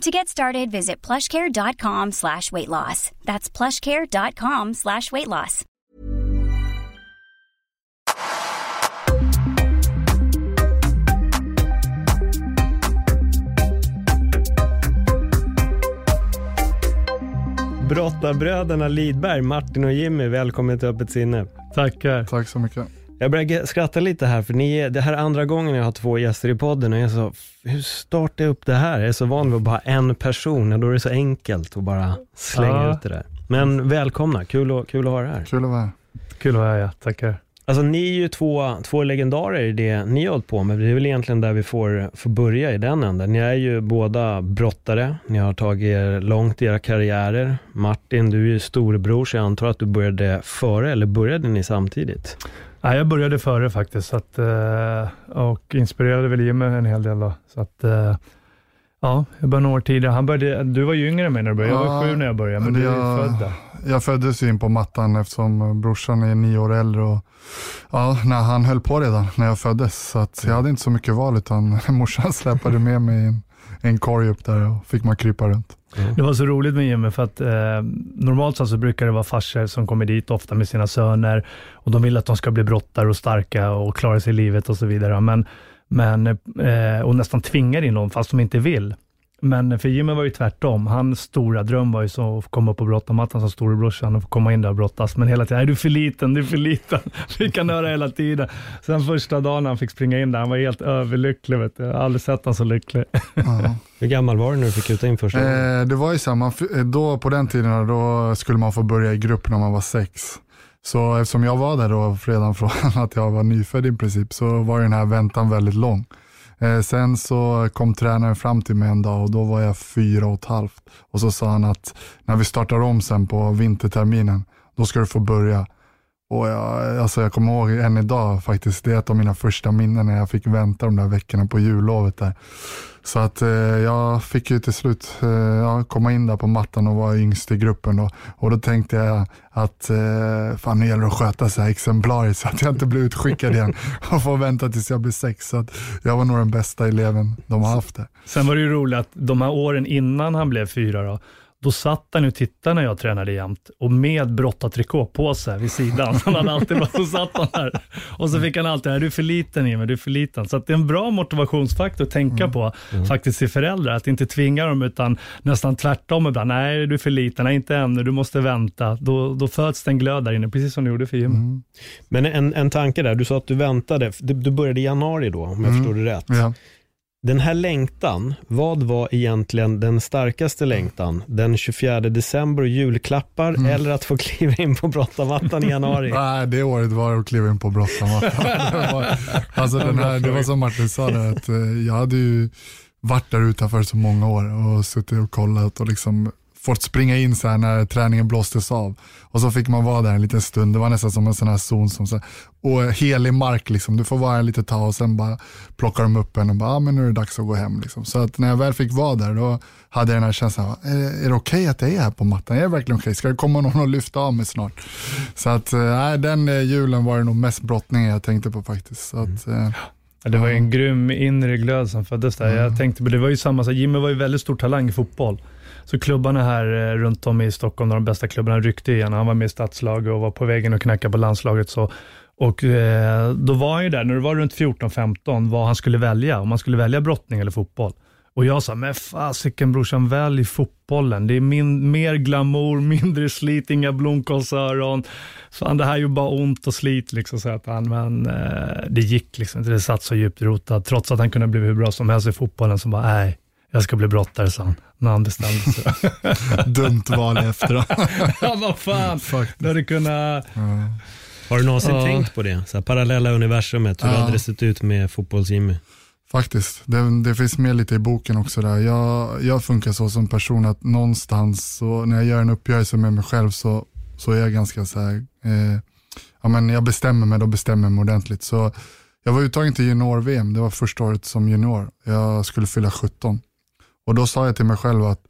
To get started, visit plushcare.com slash weight loss. That's plushcare.com slash weight loss. Brottarbröderna Lidberg, Martin och Jimmy, välkommen till Öppet sinne. Tackar. Tack så mycket. Jag börjar skratta lite här, för ni, det här är andra gången jag har två gäster i podden och jag är så, hur startar jag upp det här? Jag är så van vid att bara ha en person, och då är det så enkelt att bara slänga Ja. ut det där. Men välkomna, kul, att- kul att ha er här. Kul att vara här. Kul att vara här, ja. Tackar. Alltså ni är ju två, två legendarer i det ni har hållit på med. Det är väl egentligen där vi får, får börja i den änden. Ni är ju båda brottare. Ni har tagit er långt i era karriärer. Martin, du är ju storebror, så jag antar att du började före, eller började ni samtidigt? Nej, jag började före faktiskt, att, eh, och inspirerade väl Jimmy en hel del. Då, så att, eh, ja, jag började några år tidigare. Han började, du var ju yngre än mig när du började. Jag var Ja, sju när jag började, men du är jag- född där. Jag föddes ju in på mattan eftersom brorsan är nio år äldre och ja, när han höll på redan när jag föddes. Så att jag hade inte så mycket val utan morsan släpade med mig i en, en korg upp där och fick man krypa runt. Mm. Det var så roligt med Jimmy, för att eh, normalt så brukar det vara farsor som kommer dit ofta med sina söner och de vill att de ska bli brottare och starka och klara sig i livet och så vidare. Men, men, eh, och nästan tvingar in dem fast de inte vill. Men för Jimmy var ju tvärtom. Hans stora dröm var ju så att komma upp på brottarmattan som storebrorsan och få komma in där och brottas. Men hela tiden, nej du är för liten, du är för liten. Fick han höra hela tiden. Sen första dagen han fick springa in där, han var helt överlycklig. Vet du. Jag har aldrig sett honom så lycklig. Ja. Hur gammal var du när du fick kuta in första gången? Eh, det var ju så här, man, f- eh, då, på den tiden då skulle man få börja i grupp när man var sex. Så eftersom jag var där då redan från att jag var nyfödd i princip så var den här väntan väldigt lång. Eh, sen så kom tränaren fram till mig en dag och då var jag fyra och ett halvt. Och så sa han att när vi startar om sen på vinterterminen, då ska du få börja. Och jag, alltså jag kommer ihåg än idag faktiskt, det är ett av mina första minnen när jag fick vänta de där veckorna på jullovet där. Så att eh, jag fick ju till slut eh, ja, komma in där på mattan och vara yngst i gruppen då. Och då tänkte jag att eh, fan nu gäller det att sköta sig exemplariskt så att jag inte blir utskickad igen och får vänta tills jag blir sex. Så att jag var nog den bästa eleven de har haft det. Sen var det ju roligt att de här åren innan han blev fyra, då, då satt han och tittade när jag tränade jämt och med brottartrikå på sig vid sidan. Han hade alltid bara, så satt han där. Och så fick han alltid, "Nej, du är för liten Jimmy, du är för liten. Så att det är en bra motivationsfaktor att tänka på, faktiskt till föräldrar, att inte tvinga dem utan nästan tvärtom ibland. Nej, du är för liten, nej inte ännu, du måste vänta. Då, då föds det en glöd där inne, precis som du gjorde för Jimmy. Men en, en tanke där, du sa att du väntade, du, du började i januari då, om jag Mm. förstod det rätt. Ja. Den här längtan, vad var egentligen den starkaste längtan? Den 24 december och julklappar Mm. eller att få kliva in på brottarmattan i januari? Nej, det året var det att kliva in på brottarmattan. Det var- alltså den här, det var som Martin sa, där, att eh, jag hade ju varit där utanför så många år och suttit och kollat och liksom fått springa in så här när träningen blåstes av. Och så fick man vara där en liten stund, det var nästan som en sån här zon som så här, och helig mark liksom, du får vara här lite tag och sen bara plockar de upp en och bara, ah, men nu är det dags att gå hem liksom. Så att när jag väl fick vara där då hade jag den här känslan, är, är det okej att jag är här på mattan? Är det verkligen okej? Ska det komma någon och lyfta av mig snart? Så att, nej, den eh, julen var det nog mest brottningen jag tänkte på faktiskt. Så att, eh, Ja, det var ju en grym inre glöd som föddes där. Jag tänkte det var ju samma, så Jimmy var ju väldigt stor talang i fotboll. Så klubbarna här eh, runt om i Stockholm, de bästa klubbarna, ryckte igen. Han var med i stadslaget och var på vägen att knacka på landslaget. Så. Och eh, då var han ju där, när det var runt 14-15, vad han skulle välja. Om han skulle välja brottning eller fotboll. Och jag sa, men fasiken brorsan, välj fotbollen. Det är min, mer glamour, mindre slit, inga blomkålsöron. Fan, det här gör bara ont och slit, liksom, så att han, men eh, det gick liksom inte. Det satt så djupt rotat. Trots att han kunde bli hur bra som helst i fotbollen, så bara, nej, jag ska bli brottare, sa han. När han bestämde sig. dumt val i efterhand. ja, vad fan. Faktiskt. Du hade kunnat... Ja. Har du någonsin Ja. tänkt på det? Så här, parallella universumet, hur Ja. hade det sett ut med fotbolls-Jimmy? Faktiskt, det, det finns med lite i boken också där. Jag, jag funkar så som person att någonstans så när jag gör en uppgörelse med mig själv så så är jag ganska så här, eh, ja men jag bestämmer mig, då bestämmer jag mig ordentligt. Så jag var uttagen till junior-VM, det var första året som junior. Jag skulle fylla 17. Och då sa jag till mig själv att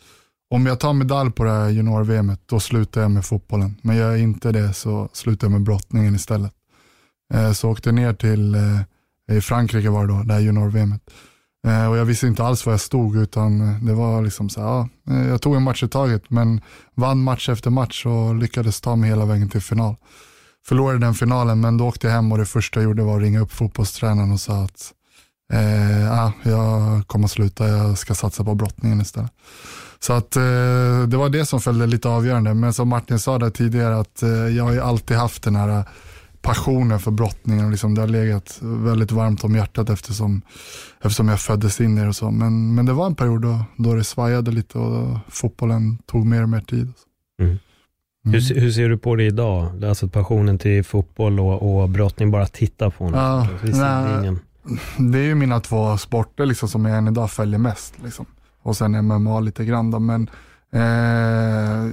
om jag tar medalj på det här junior-VM, då slutar jag med fotbollen. Men gör jag inte det så slutar jag med brottningen istället. Eh, så åkte jag ner till, eh, i Frankrike var det då, det här junior-VM. Eh, och jag visste inte alls var jag stod utan det var liksom så ja, jag tog en match i taget men vann match efter match och lyckades ta mig hela vägen till final. Förlorade den finalen men då åkte jag hem och det första jag gjorde var att ringa upp fotbollstränaren och sa att eh, ja, jag kommer att sluta, jag ska satsa på brottningen istället. Så att eh, det var det som följde lite avgörande. Men som Martin sa där tidigare att eh, jag har ju alltid haft den här passionen för brottningen och liksom det har legat väldigt varmt om hjärtat eftersom, eftersom jag föddes in i det och så. Men, men det var en period då, då det svajade lite och fotbollen tog mer och mer tid. Mm. Mm. Hur, hur, ser du på det idag? Alltså passionen till fotboll och, och brottning, bara titta på den. Ja, nej, det är ju mina två sporter liksom, som jag än idag följer mest. Liksom. Och sen MMA lite grann då, men Eh,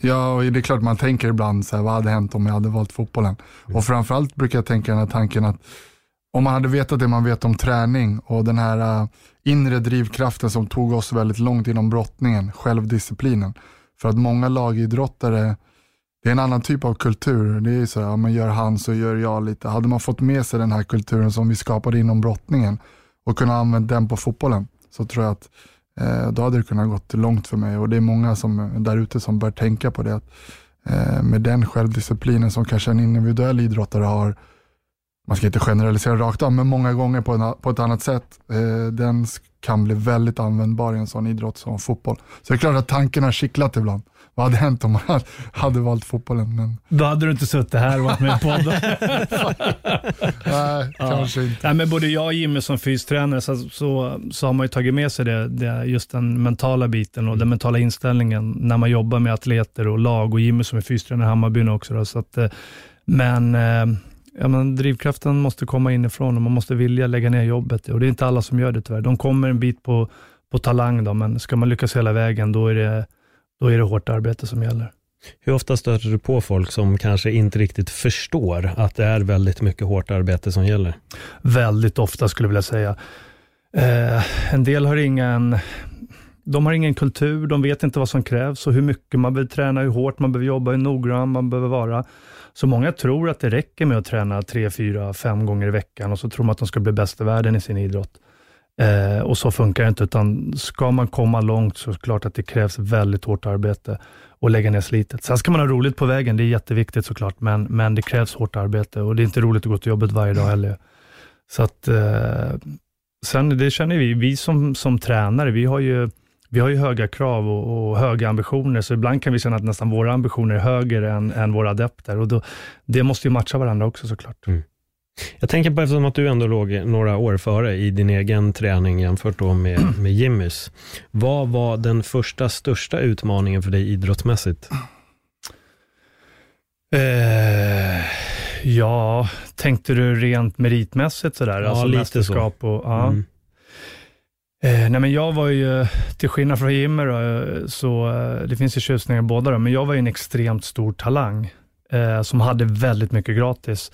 ja, det är klart man tänker ibland så här, vad hade hänt om jag hade valt fotbollen? Mm. Och framförallt brukar jag tänka den här tanken att om man hade vetat det man vet om träning och den här uh, inre drivkraften som tog oss väldigt långt inom brottningen, självdisciplinen. För att många lagidrottare, det är en annan typ av kultur. Det är så här, ja, men gör han så gör jag lite. Hade man fått med sig den här kulturen som vi skapade inom brottningen och kunnat använda den på fotbollen så tror jag att Eh, då hade det kunnat gått långt för mig och det är många som, där ute som bör tänka på det. Att, eh, med den självdisciplinen som kanske en individuell idrottare har, man ska inte generalisera rakt av, men många gånger på, en, på ett annat sätt. Eh, den kan bli väldigt användbar i en sån idrott som fotboll. Så det är klart att tanken har kittlat ibland vad hade hänt om man hade valt fotbollen? Men... Då hade du inte suttit här och varit med i podden. Nej, kanske inte. Nej, men både jag och Jimmy som fystränare så, så, så har man ju tagit med sig det, det, just den mentala biten och den mentala inställningen när man jobbar med atleter och lag och Jimmy som är fystränare i Hammarby också. Då, så att, eh, men eh, ja, men drivkraften måste komma inifrån och man måste vilja lägga ner jobbet och det är inte alla som gör det tyvärr. De kommer en bit på, på talang då, men ska man lyckas hela vägen då är det då är det hårt arbete som gäller. Hur ofta stöter du på folk som kanske inte riktigt förstår att det är väldigt mycket hårt arbete som gäller? Väldigt ofta skulle jag vilja säga. Eh, en del har ingen, de har ingen kultur, de vet inte vad som krävs och hur mycket man behöver träna, hur hårt man behöver jobba, hur noggrann man behöver vara. Så många tror att det räcker med att träna tre, fyra, fem gånger i veckan och så tror man att de ska bli bäst i världen i sin idrott. Eh, och så funkar det inte, utan ska man komma långt så är det klart att det krävs väldigt hårt arbete och lägga ner slitet. Sen ska man ha roligt på vägen, det är jätteviktigt såklart, men, men det krävs hårt arbete och det är inte roligt att gå till jobbet varje dag heller. Så att, eh, sen det känner vi, vi som, som tränare, vi har ju vi har ju höga krav och, och, höga ambitioner, så ibland kan vi känna att nästan våra ambitioner är högre än, än våra adepter. Och då, det måste ju matcha varandra också såklart. Mm. Jag tänker på, eftersom att du ändå låg några år före i din egen träning jämfört då med, med Jimmys. Vad var den första största utmaningen för dig idrottsmässigt? Eh, ja, tänkte du rent meritmässigt sådär? Ja, alltså lite så. Och, ja. Mm. Eh, nej men jag var ju, till skillnad från Jimmy, då, så eh, det finns ju tjusningar båda, då, men jag var ju en extremt stor talang eh, som hade väldigt mycket gratis.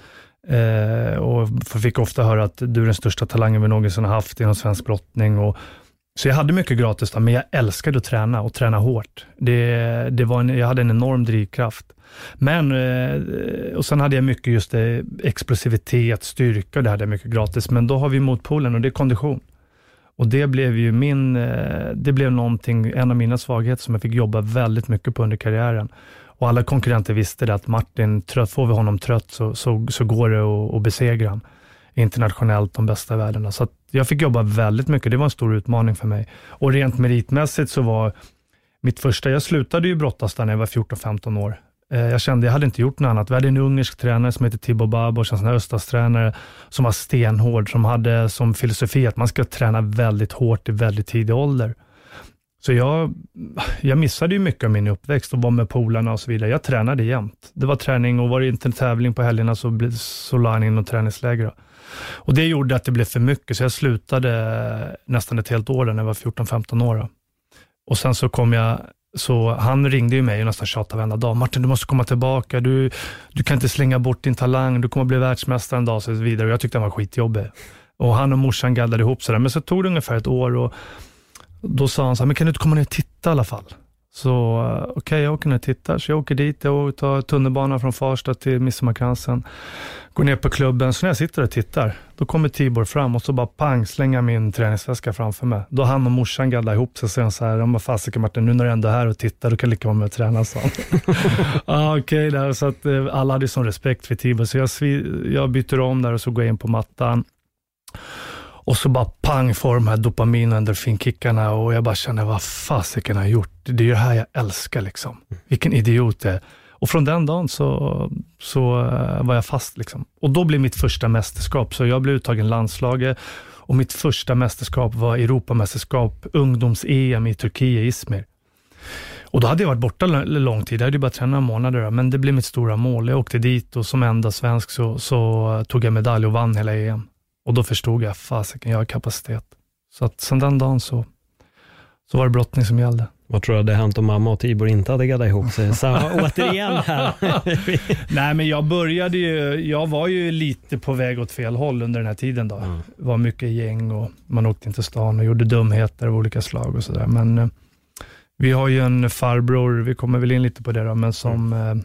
Eh, och fick ofta höra att du är den största talangen vi någonsin har haft inom svensk brottning. Och, så jag hade mycket gratis, men jag älskade att träna och träna hårt. Det, det var en, jag hade en enorm drivkraft. Men, eh, och sen hade jag mycket just det, explosivitet, styrka, det hade jag mycket gratis. Men då har vi motpolen och det är kondition. Och det blev ju min, eh, det blev någonting, en av mina svagheter som jag fick jobba väldigt mycket på under karriären. Och alla konkurrenter visste det att Martin, trött, får vi honom trött så, så, så går det att, att besegra honom internationellt de bästa i världen. Så jag fick jobba väldigt mycket. Det var en stor utmaning för mig. Och rent meritmässigt så var mitt första, jag slutade ju brottas där när jag var 14-15 år. Eh, jag kände, jag hade inte gjort något annat. Vi hade en ungersk tränare som heter Tibo Babos, en sån här öststatstränare som var stenhård, som hade som filosofi att man ska träna väldigt hårt i väldigt tidig ålder. Så jag, jag missade ju mycket av min uppväxt och var med polarna och så vidare. Jag tränade jämt. Det var träning och var det inte en tävling på helgerna så, så la han in något träningsläger. Och det gjorde att det blev för mycket, så jag slutade nästan ett helt år när jag var 14-15 år. Och sen så kom jag Så han ringde ju mig och nästan tjatade varenda dag. Martin, du måste komma tillbaka. Du, du kan inte slänga bort din talang. Du kommer bli världsmästare en dag och så vidare. Och jag tyckte han var skitjobbig. Och han och morsan gaddade ihop sådär. Men så tog det ungefär ett år och då sa han så här, men kan du inte komma ner och titta i alla fall? Så eh, okej, okay, jag åker ner och tittar. Så jag åker dit och tar tunnelbana från Farsta till Midsommarkransen. Går ner på klubben, så när jag sitter och tittar, då kommer Tibor fram och så bara pang, slänger min träningsväska framför mig. Då han och morsan gaddar ihop sig och säger så här, bara fasiken Martin, nu när du ändå är här och tittar, då kan lika vara med och träna, så. ah, Okej, okay, så att eh, alla hade sån respekt för Tibor, så jag, jag byter om där och så går jag in på mattan. Och så bara pang får de här dopamin och endorfinkickarna och jag bara känner, vad fasiken har jag gjort? Det är ju det här jag älskar liksom. Vilken idiot det är. Och från den dagen så, så eh, var jag fast. Liksom. Och då blev mitt första mästerskap, så jag blev uttagen landslaget och mitt första mästerskap var Europamästerskap, ungdoms-EM i Turkiet, Izmir. Och då hade jag varit borta lång tid, jag hade bara tränat några månader, men det blev mitt stora mål. Jag åkte dit och som enda svensk så, så eh, tog jag medalj och vann hela EM. Och då förstod jag, fasiken, jag har kapacitet. Så att sen den dagen så, så var det brottning som gällde. Vad tror du hade hänt om mamma och Tibor inte hade gaddat ihop sig? Så återigen här. Nej, men jag började ju, jag var ju lite på väg åt fel håll under den här tiden. då. Mm. Det var mycket gäng och man åkte in till stan och gjorde dumheter av olika slag och sådär. Men eh, vi har ju en farbror, vi kommer väl in lite på det då, men som mm. eh,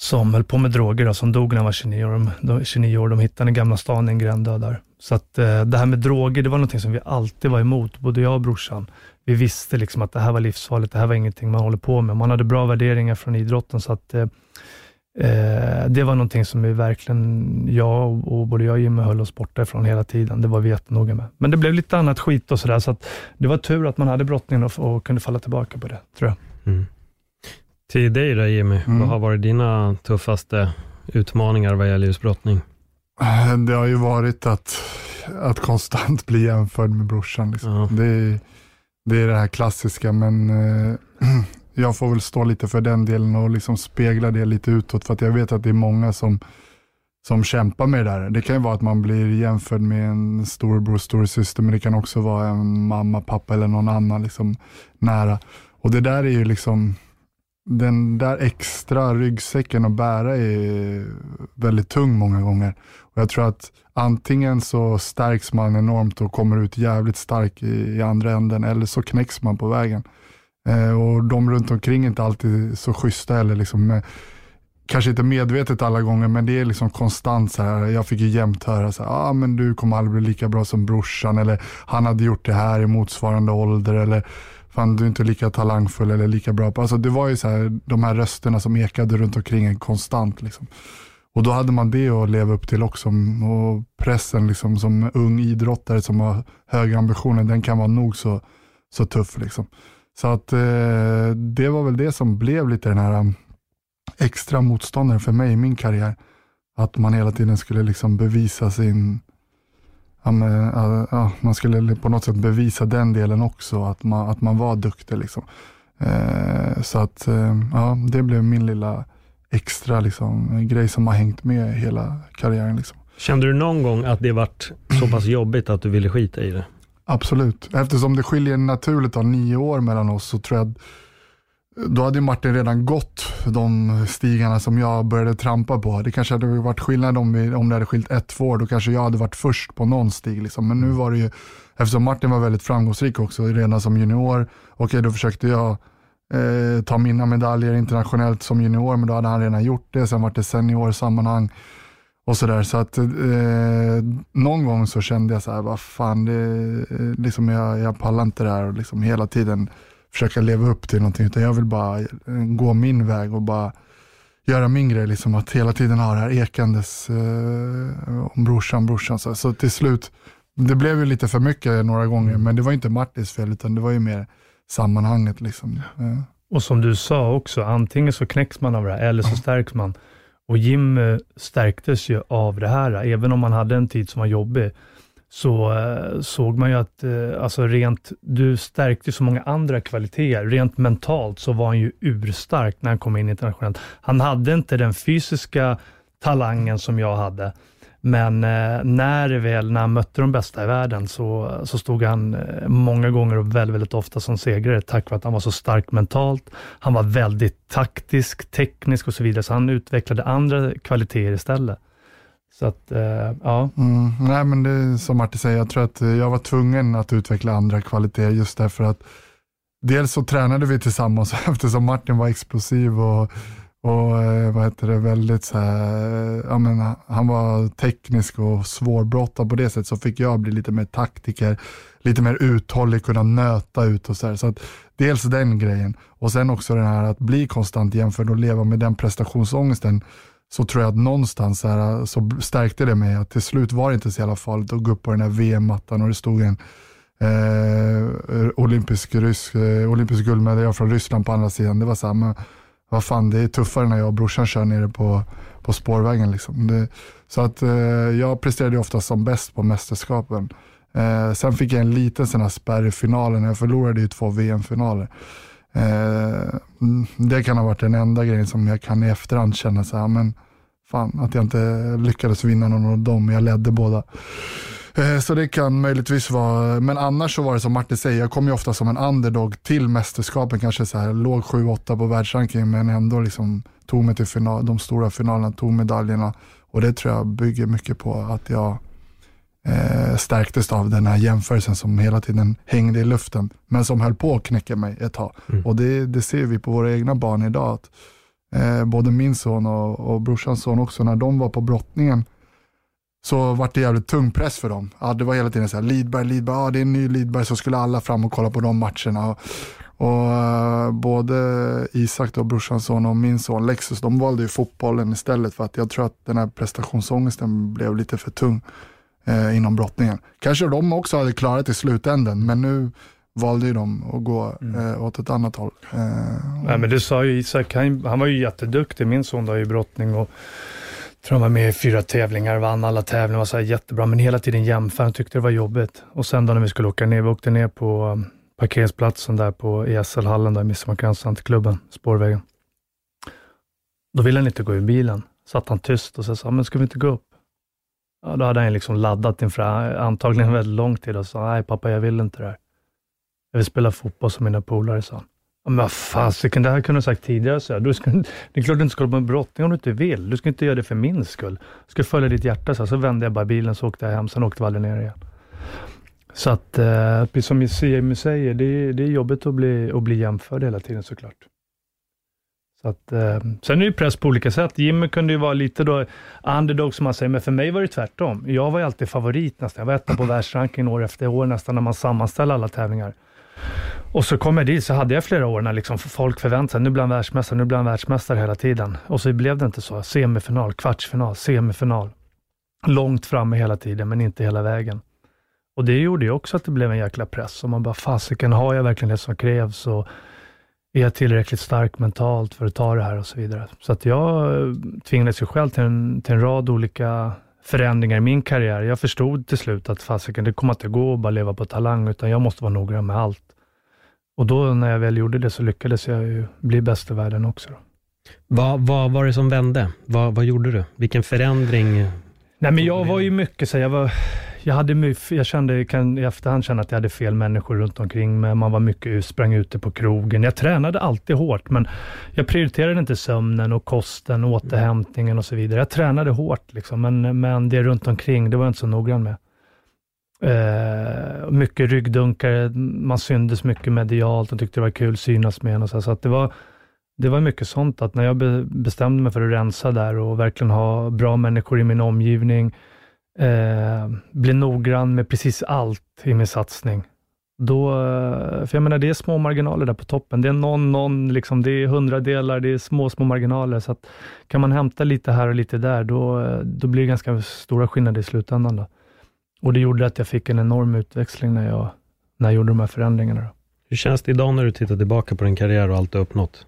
som höll på med droger, då, som dog när han var 29 år. De, 29 år. De hittade i Gamla stan i en gränd död där. Så att, eh, det här med droger, det var någonting som vi alltid var emot, både jag och brorsan. Vi visste liksom att det här var livsfarligt, det här var ingenting man håller på med. Man hade bra värderingar från idrotten, så att eh, eh, det var någonting som vi verkligen, jag och, och både jag och Jimmy höll oss borta ifrån hela tiden. Det var vi jättenoga med. Men det blev lite annat skit och sådär, så att det var tur att man hade brottningen och, och kunde falla tillbaka på det, tror jag. Mm. Till dig då Jimmy, mm. vad har varit dina tuffaste utmaningar vad gäller just brottning? Det har ju varit att, att konstant bli jämförd med brorsan. Liksom. Ja. Det, är, det är det här klassiska, men eh, jag får väl stå lite för den delen och liksom spegla det lite utåt, för att jag vet att det är många som, som kämpar med det där. Det kan ju vara att man blir jämförd med en storbror, storasyster, men det kan också vara en mamma, pappa eller någon annan liksom, nära. Och det där är ju liksom, den där extra ryggsäcken att bära är väldigt tung många gånger. Och jag tror att antingen så stärks man enormt och kommer ut jävligt stark i, i andra änden eller så knäcks man på vägen. Eh, och de runt omkring är inte alltid så schyssta eller liksom, eh, kanske inte medvetet alla gånger, men det är liksom konstant så här. Jag fick ju jämt höra så här, ah, men du kommer aldrig bli lika bra som brorsan eller han hade gjort det här i motsvarande ålder eller fan du är inte lika talangfull eller lika bra. Alltså det var ju så här, de här rösterna som ekade runt omkring en konstant. Liksom. Och då hade man det att leva upp till också. Och pressen liksom, som ung idrottare som har höga ambitioner, den kan vara nog så, så tuff. Liksom. Så att eh, det var väl det som blev lite den här um, extra motståndaren för mig i min karriär. Att man hela tiden skulle liksom bevisa sin, ja, men, ja, man skulle på något sätt bevisa den delen också, att man, att man var duktig. Liksom. Eh, så att eh, ja, det blev min lilla extra liksom, grej som har hängt med hela karriären. Liksom. Kände du någon gång att det varit så pass jobbigt att du ville skita i det? Absolut. Eftersom det skiljer naturligt av nio år mellan oss så tror jag då hade Martin redan gått de stigarna som jag började trampa på. Det kanske hade varit skillnad om, vi, om det hade skilt ett, två år. Då kanske jag hade varit först på någon stig. Liksom. Men nu var det ju, eftersom Martin var väldigt framgångsrik också redan som junior, okej okay, då försökte jag eh, ta mina medaljer internationellt som junior, men då hade han redan gjort det. Sen var det seniorsammanhang och sådär. Så att eh, någon gång så kände jag så här, vad fan, det, eh, liksom jag, jag pallar inte det här och liksom hela tiden försöka leva upp till någonting, utan jag vill bara gå min väg och bara göra min grej. Liksom, att hela tiden ha det här ekandes eh, om brorsan, brorsan. Så, så till slut, det blev ju lite för mycket några gånger, mm. men det var inte Martins fel, utan det var ju mer sammanhanget. Liksom. Ja. Och som du sa också, antingen så knäcks man av det här, eller så stärks man. Och Jim stärktes ju av det här, även om man hade en tid som var jobbig så eh, såg man ju att eh, alltså rent, du stärkte så många andra kvaliteter. Rent mentalt så var han ju urstark när han kom in internationellt. Han hade inte den fysiska talangen som jag hade, Men eh, när, väl, när han mötte de bästa i världen så, så stod han många gånger och väldigt, väldigt ofta som segrare tack vare att han var så stark mentalt. Han var väldigt taktisk, teknisk och så vidare, så han utvecklade andra kvaliteter istället. Så att, eh, ja. Mm, nej, men det är som Martin säger, jag tror att eh, jag var tvungen att utveckla andra kvaliteter just därför att dels så tränade vi tillsammans eftersom Martin var explosiv och och eh, vad heter det, väldigt så här, jag menar, han var teknisk och svårbrottad på det sättet, så fick jag bli lite mer taktiker, lite mer uthållig, kunna nöta ut och så här. Så att dels den grejen och sen också den här att bli konstant jämförd och leva med den prestationsångesten så tror jag att någonstans så, här, så stärkte det mig att till slut var det inte så jävla farligt att gå upp på den här VM-mattan och det stod en eh, olympisk, rysk, eh, olympisk guldmedaljör från Ryssland på andra sidan. Det var så här, men, vad fan det är tuffare när jag och brorsan kör nere på, på spårvägen. Liksom. Det, så att eh, jag presterade ofta som bäst på mästerskapen. Eh, sen fick jag en liten sån här spärr i finalen, jag förlorade ju två VM-finaler. Eh, mm, det kan ha varit den enda grejen som jag kan i efterhand känna så här, ah, men fan att jag inte lyckades vinna någon av dem, jag ledde båda. Eh, så det kan möjligtvis vara, men annars så var det som Martin säger, jag kom ju ofta som en underdog till mästerskapen, kanske så här, låg 7-8 på världsrankingen men ändå liksom tog mig till final, de stora finalerna, tog medaljerna och det tror jag bygger mycket på att jag eh, stärktes av den här jämförelsen som hela tiden hängde i luften men som höll på att knäcka mig ett tag. Mm. Och det, det ser vi på våra egna barn idag. Att, eh, både min son och, och brorsans son också, när de var på brottningen så vart det jävligt tung press för dem. Ja, det var hela tiden så här, Lidberg, Lidberg, ja, det är en ny Lidberg, så skulle alla fram och kolla på de matcherna. Och, och uh, både Isak, då, brorsans son, och min son Lexus, de valde ju fotbollen istället för att jag tror att den här prestationsångesten blev lite för tung uh, inom brottningen. Kanske de också hade klarat i slutändan, men nu valde ju de att gå mm. uh, åt ett annat håll. Nej, men det sa ju Isak, han, han var ju jätteduktig, min son då i brottning. Och tror han var med i fyra tävlingar, vann alla tävlingar, var så jättebra, men hela tiden jämför. Han tyckte det var jobbigt. Och sen då när vi skulle åka ner, vi åkte ner på um, parkeringsplatsen där på ESL-hallen, där Midsommarkransen till klubben, spårvägen. Då ville han inte gå ur bilen. Satt han tyst och så sa men ska vi inte gå upp? Ja, då hade han liksom laddat inför antagligen väldigt lång tid och sa, nej pappa, jag vill inte det här. Jag vill spela fotboll som mina polare, sa han. Men vad fasiken, det här kunde du sagt tidigare. Så du ska, det är klart du inte ska hålla på med brottning om du inte vill. Du ska inte göra det för min skull. Du ska följa ditt hjärta. Så, så vände jag bara bilen, så åkte jag hem. Sen åkte vi aldrig ner igen. Så att, eh, precis som Jimmy säger, det är, det är jobbigt att bli, att bli jämförd hela tiden såklart. Så att, eh, sen är det press på olika sätt. Jimmy kunde ju vara lite då underdog som man säger, men för mig var det tvärtom. Jag var ju alltid favorit nästan. Jag var etta på världsrankingen år efter år nästan när man sammanställer alla tävlingar. Och så kom jag dit, så hade jag flera år när liksom folk förväntade sig, nu blir han världsmästare, nu blir han världsmästare hela tiden. Och så blev det inte så. Semifinal, kvartsfinal, semifinal. Långt framme hela tiden, men inte hela vägen. Och det gjorde ju också att det blev en jäkla press. Och man bara, fasiken, har jag verkligen det som krävs? Och är jag tillräckligt stark mentalt för att ta det här och så vidare. Så att jag eh, tvingades ju själv till en, till en rad olika förändringar i min karriär. Jag förstod till slut att fasiken, det kommer inte gå att bara leva på talang, utan jag måste vara noggrann med allt. Och då när jag väl gjorde det så lyckades jag ju bli bäst i världen också. Då. Vad, vad var det som vände? Vad, vad gjorde du? Vilken förändring? Nej, men jag var ju mycket så jag var, jag, hade, jag kände, kan i efterhand känna att jag hade fel människor runt omkring mig. Man var mycket, sprang ute på krogen. Jag tränade alltid hårt, men jag prioriterade inte sömnen och kosten, återhämtningen och så vidare. Jag tränade hårt, liksom, men, men det runt omkring, det var jag inte så noggrann med. Eh, mycket ryggdunkare, man syndes mycket medialt och tyckte det var kul att synas med en. Och så, så att det, var, det var mycket sånt, att när jag be, bestämde mig för att rensa där och verkligen ha bra människor i min omgivning, eh, bli noggrann med precis allt i min satsning. Då, eh, för jag menar, det är små marginaler där på toppen. Det är någon, någon, liksom, det är hundradelar, det är små, små marginaler. Så att kan man hämta lite här och lite där, då, eh, då blir det ganska stora skillnader i slutändan. Då. Och det gjorde att jag fick en enorm utväxling när jag, när jag gjorde de här förändringarna. Hur känns det idag när du tittar tillbaka på din karriär och allt du uppnått?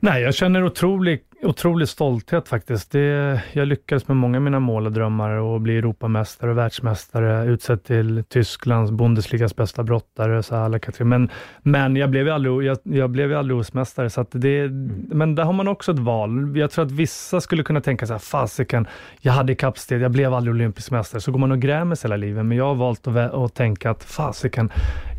Nej, jag känner otrolig otrolig stolthet faktiskt. Det, jag lyckades med många av mina mål och drömmar och bli Europamästare och världsmästare, utsedd till Tysklands Bundesligas bästa brottare, så alla men, men jag blev ju aldrig, jag, jag blev ju aldrig OS-mästare, så det, mm. men där har man också ett val. Jag tror att vissa skulle kunna tänka så här, fasiken, jag hade kappsteg, jag blev aldrig olympisk mästare, så går man och grämer sig hela livet, men jag har valt att, att tänka att fasiken,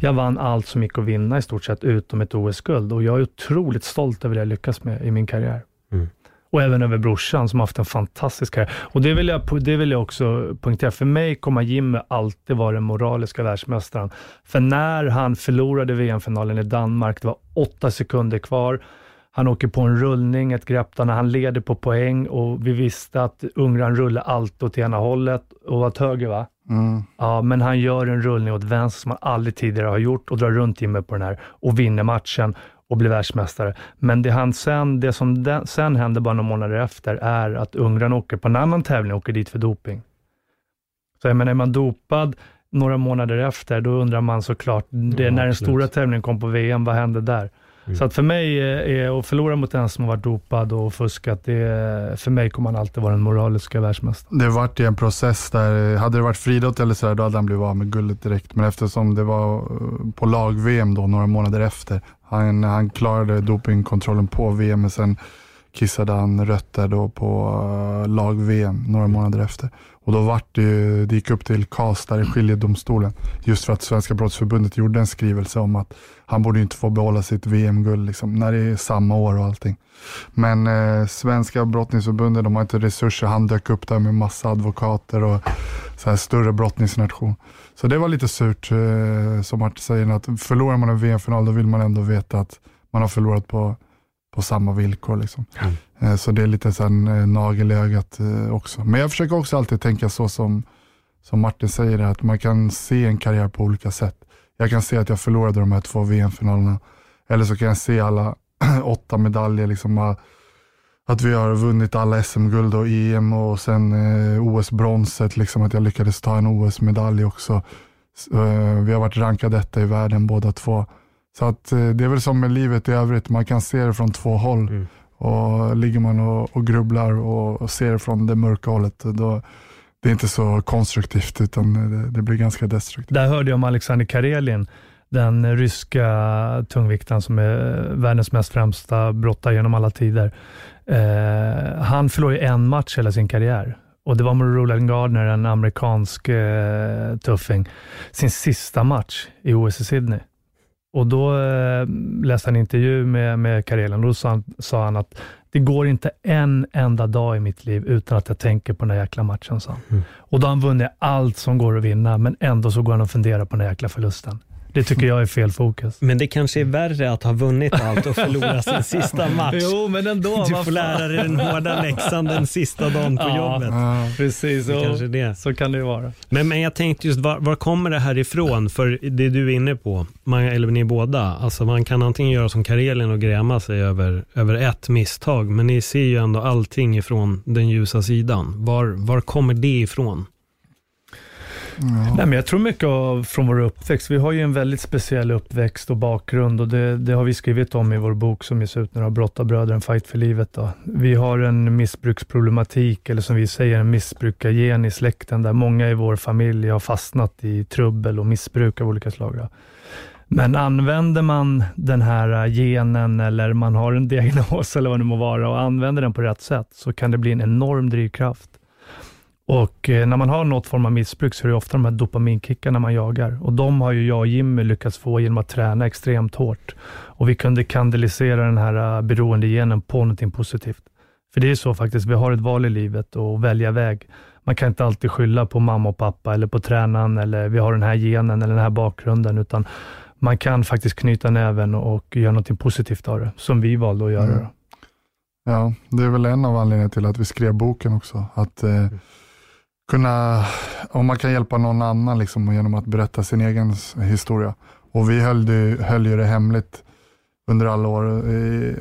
jag vann allt som gick att vinna i stort sett, utom ett OS-guld och jag är otroligt stolt över det jag lyckats med i min karriär. Mm. Och även över brorsan som haft en fantastisk karriär. Och det vill, jag, det vill jag också poängtera. För mig kommer Jimmy alltid vara den moraliska världsmästaren. För när han förlorade VM-finalen i Danmark, det var åtta sekunder kvar. Han åker på en rullning, ett grepp där han leder på poäng och vi visste att Ungern rullar allt åt ena hållet och åt höger va? Mm. Ja, men han gör en rullning åt vänster som han aldrig tidigare har gjort och drar runt Jimmy på den här och vinner matchen och blir världsmästare. Men det, han sen, det som den, sen händer bara några månader efter är att Ungern åker på en annan tävling och åker dit för doping. Så jag menar, är man dopad några månader efter, då undrar man såklart, det, ja, när den stora tävlingen kom på VM, vad hände där? Mm. Så att för mig, är, att förlora mot en som har varit dopad och fuskat, det, för mig kommer han alltid vara den moraliska världsmästaren. Det vart en process där, hade det varit friidrott eller sådär, då hade han blivit av med guldet direkt. Men eftersom det var eh, på lag-VM då, några månader efter, han, han klarade dopingkontrollen på VM, men sen kissade han rött där då på eh, uh, lag-VM några månader efter. Och då vart det ju, det gick upp till KAS där i skiljedomstolen. Just för att Svenska brottsförbundet gjorde en skrivelse om att han borde inte få behålla sitt VM-guld liksom, när det är samma år och allting. Men eh, Svenska brottningsförbundet, de har inte resurser. Han dök upp där med massa advokater och så här större brottningsnation. Så det var lite surt, eh, som Martin säger, att förlorar man en VM-final då vill man ändå veta att man har förlorat på, på samma villkor. Liksom. Mm. Eh, så det är lite så här, nagel i ögat eh, också. Men jag försöker också alltid tänka så som, som Martin säger, att man kan se en karriär på olika sätt. Jag kan se att jag förlorade de här två VM-finalerna. Eller så kan jag se alla åtta medaljer, liksom, att vi har vunnit alla SM-guld och EM och sen eh, OS-bronset, liksom, att jag lyckades ta en OS-medalj också. Så, eh, vi har varit rankade detta i världen båda två. Så att, eh, det är väl som med livet i övrigt, man kan se det från två håll. Mm. Och Ligger man och, och grubblar och, och ser det från det mörka hållet, då, det är inte så konstruktivt utan det, det, blir ganska destruktivt. Där hörde jag om Alexander Karelin, den ryska tungviktaren som är världens mest främsta brottare genom alla tider. Eh, han förlorade en match hela sin karriär och det var med Roland Gardner, en amerikansk eh, tuffing, sin sista match i OS i Sydney. Och då eh, läste han en intervju med, med Karelen och då sa han, sa han, att det går inte en enda dag i mitt liv utan att jag tänker på den här jäkla matchen, sa han. Mm. Och då har han vunnit allt som går att vinna, men ändå så går han och funderar på den här jäkla förlusten. Det tycker jag är fel fokus. Men det kanske är värre att ha vunnit allt och förlora sin sista match. Jo, men ändå. Du får lära dig den hårda läxan den sista dagen på ja, jobbet. Ja, precis, så, kanske det. så kan det vara. Men, men jag tänkte just, var, var, kommer det här ifrån? För det du är inne på, man, eller ni båda, alltså man kan antingen göra som Karelin och gräma sig över, över ett misstag, men ni ser ju ändå allting ifrån den ljusa sidan. Var, var kommer det ifrån? Ja. Nej, men jag tror mycket av, från vår uppväxt. Vi har ju en väldigt speciell uppväxt och bakgrund och det, det har vi skrivit om i vår bok som ges ut nu, av Brottarbröder, en fight för livet. Då. Vi har en missbruksproblematik, eller som vi säger, en missbrukargen i släkten, där många i vår familj har fastnat i trubbel och missbruk av olika slag. Då. Men använder man den här genen eller man har en diagnos eller vad det må vara och använder den på rätt sätt så kan det bli en enorm drivkraft. Och eh, när man har något form av missbruk så är det ofta de här dopaminkickarna man jagar. Och de har ju jag och Jimmy lyckats få genom att träna extremt hårt. Och vi kunde kanalisera den här uh, beroendegenen på någonting positivt. För det är så faktiskt, vi har ett val i livet och välja väg. Man kan inte alltid skylla på mamma och pappa eller på tränaren eller vi har den här genen eller den här bakgrunden, utan man kan faktiskt knyta näven och göra någonting positivt av det, som vi valde att göra. Mm. Ja, det är väl en av anledningarna till att vi skrev boken också. Att eh, kunna, om man kan hjälpa någon annan liksom, genom att berätta sin egen historia. Och vi höll, det, höll ju det hemligt under alla år,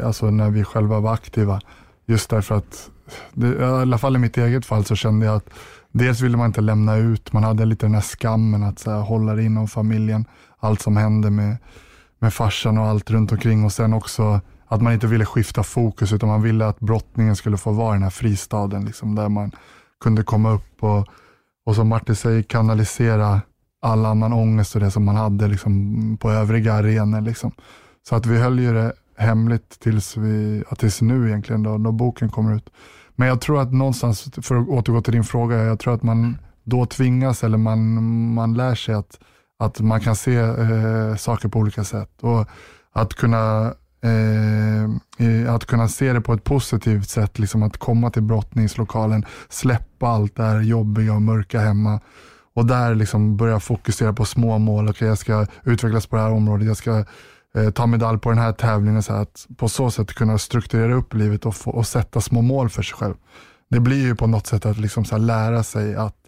alltså när vi själva var aktiva. Just därför att, det, i alla fall i mitt eget fall, så kände jag att dels ville man inte lämna ut, man hade lite den här skammen att så här, hålla det inom familjen. Allt som hände med, med farsan och allt runt omkring och sen också att man inte ville skifta fokus utan man ville att brottningen skulle få vara den här fristaden liksom, där man kunde komma upp och, och som Martin säger kanalisera all annan ångest och det som man hade liksom, på övriga arenor. Liksom. Så att vi höll ju det hemligt tills, vi, ja, tills nu egentligen då, då boken kommer ut. Men jag tror att någonstans, för att återgå till din fråga, jag tror att man då tvingas eller man, man lär sig att, att man kan se eh, saker på olika sätt. Och att kunna, eh, att kunna se det på ett positivt sätt, liksom att komma till brottningslokalen, släppa allt det här jobbiga och mörka hemma och där liksom börja fokusera på små mål. Okay, jag ska utvecklas på det här området, jag ska eh, ta medalj på den här tävlingen. Så att på så sätt kunna strukturera upp livet och, få, och sätta små mål för sig själv. Det blir ju på något sätt att liksom så lära sig att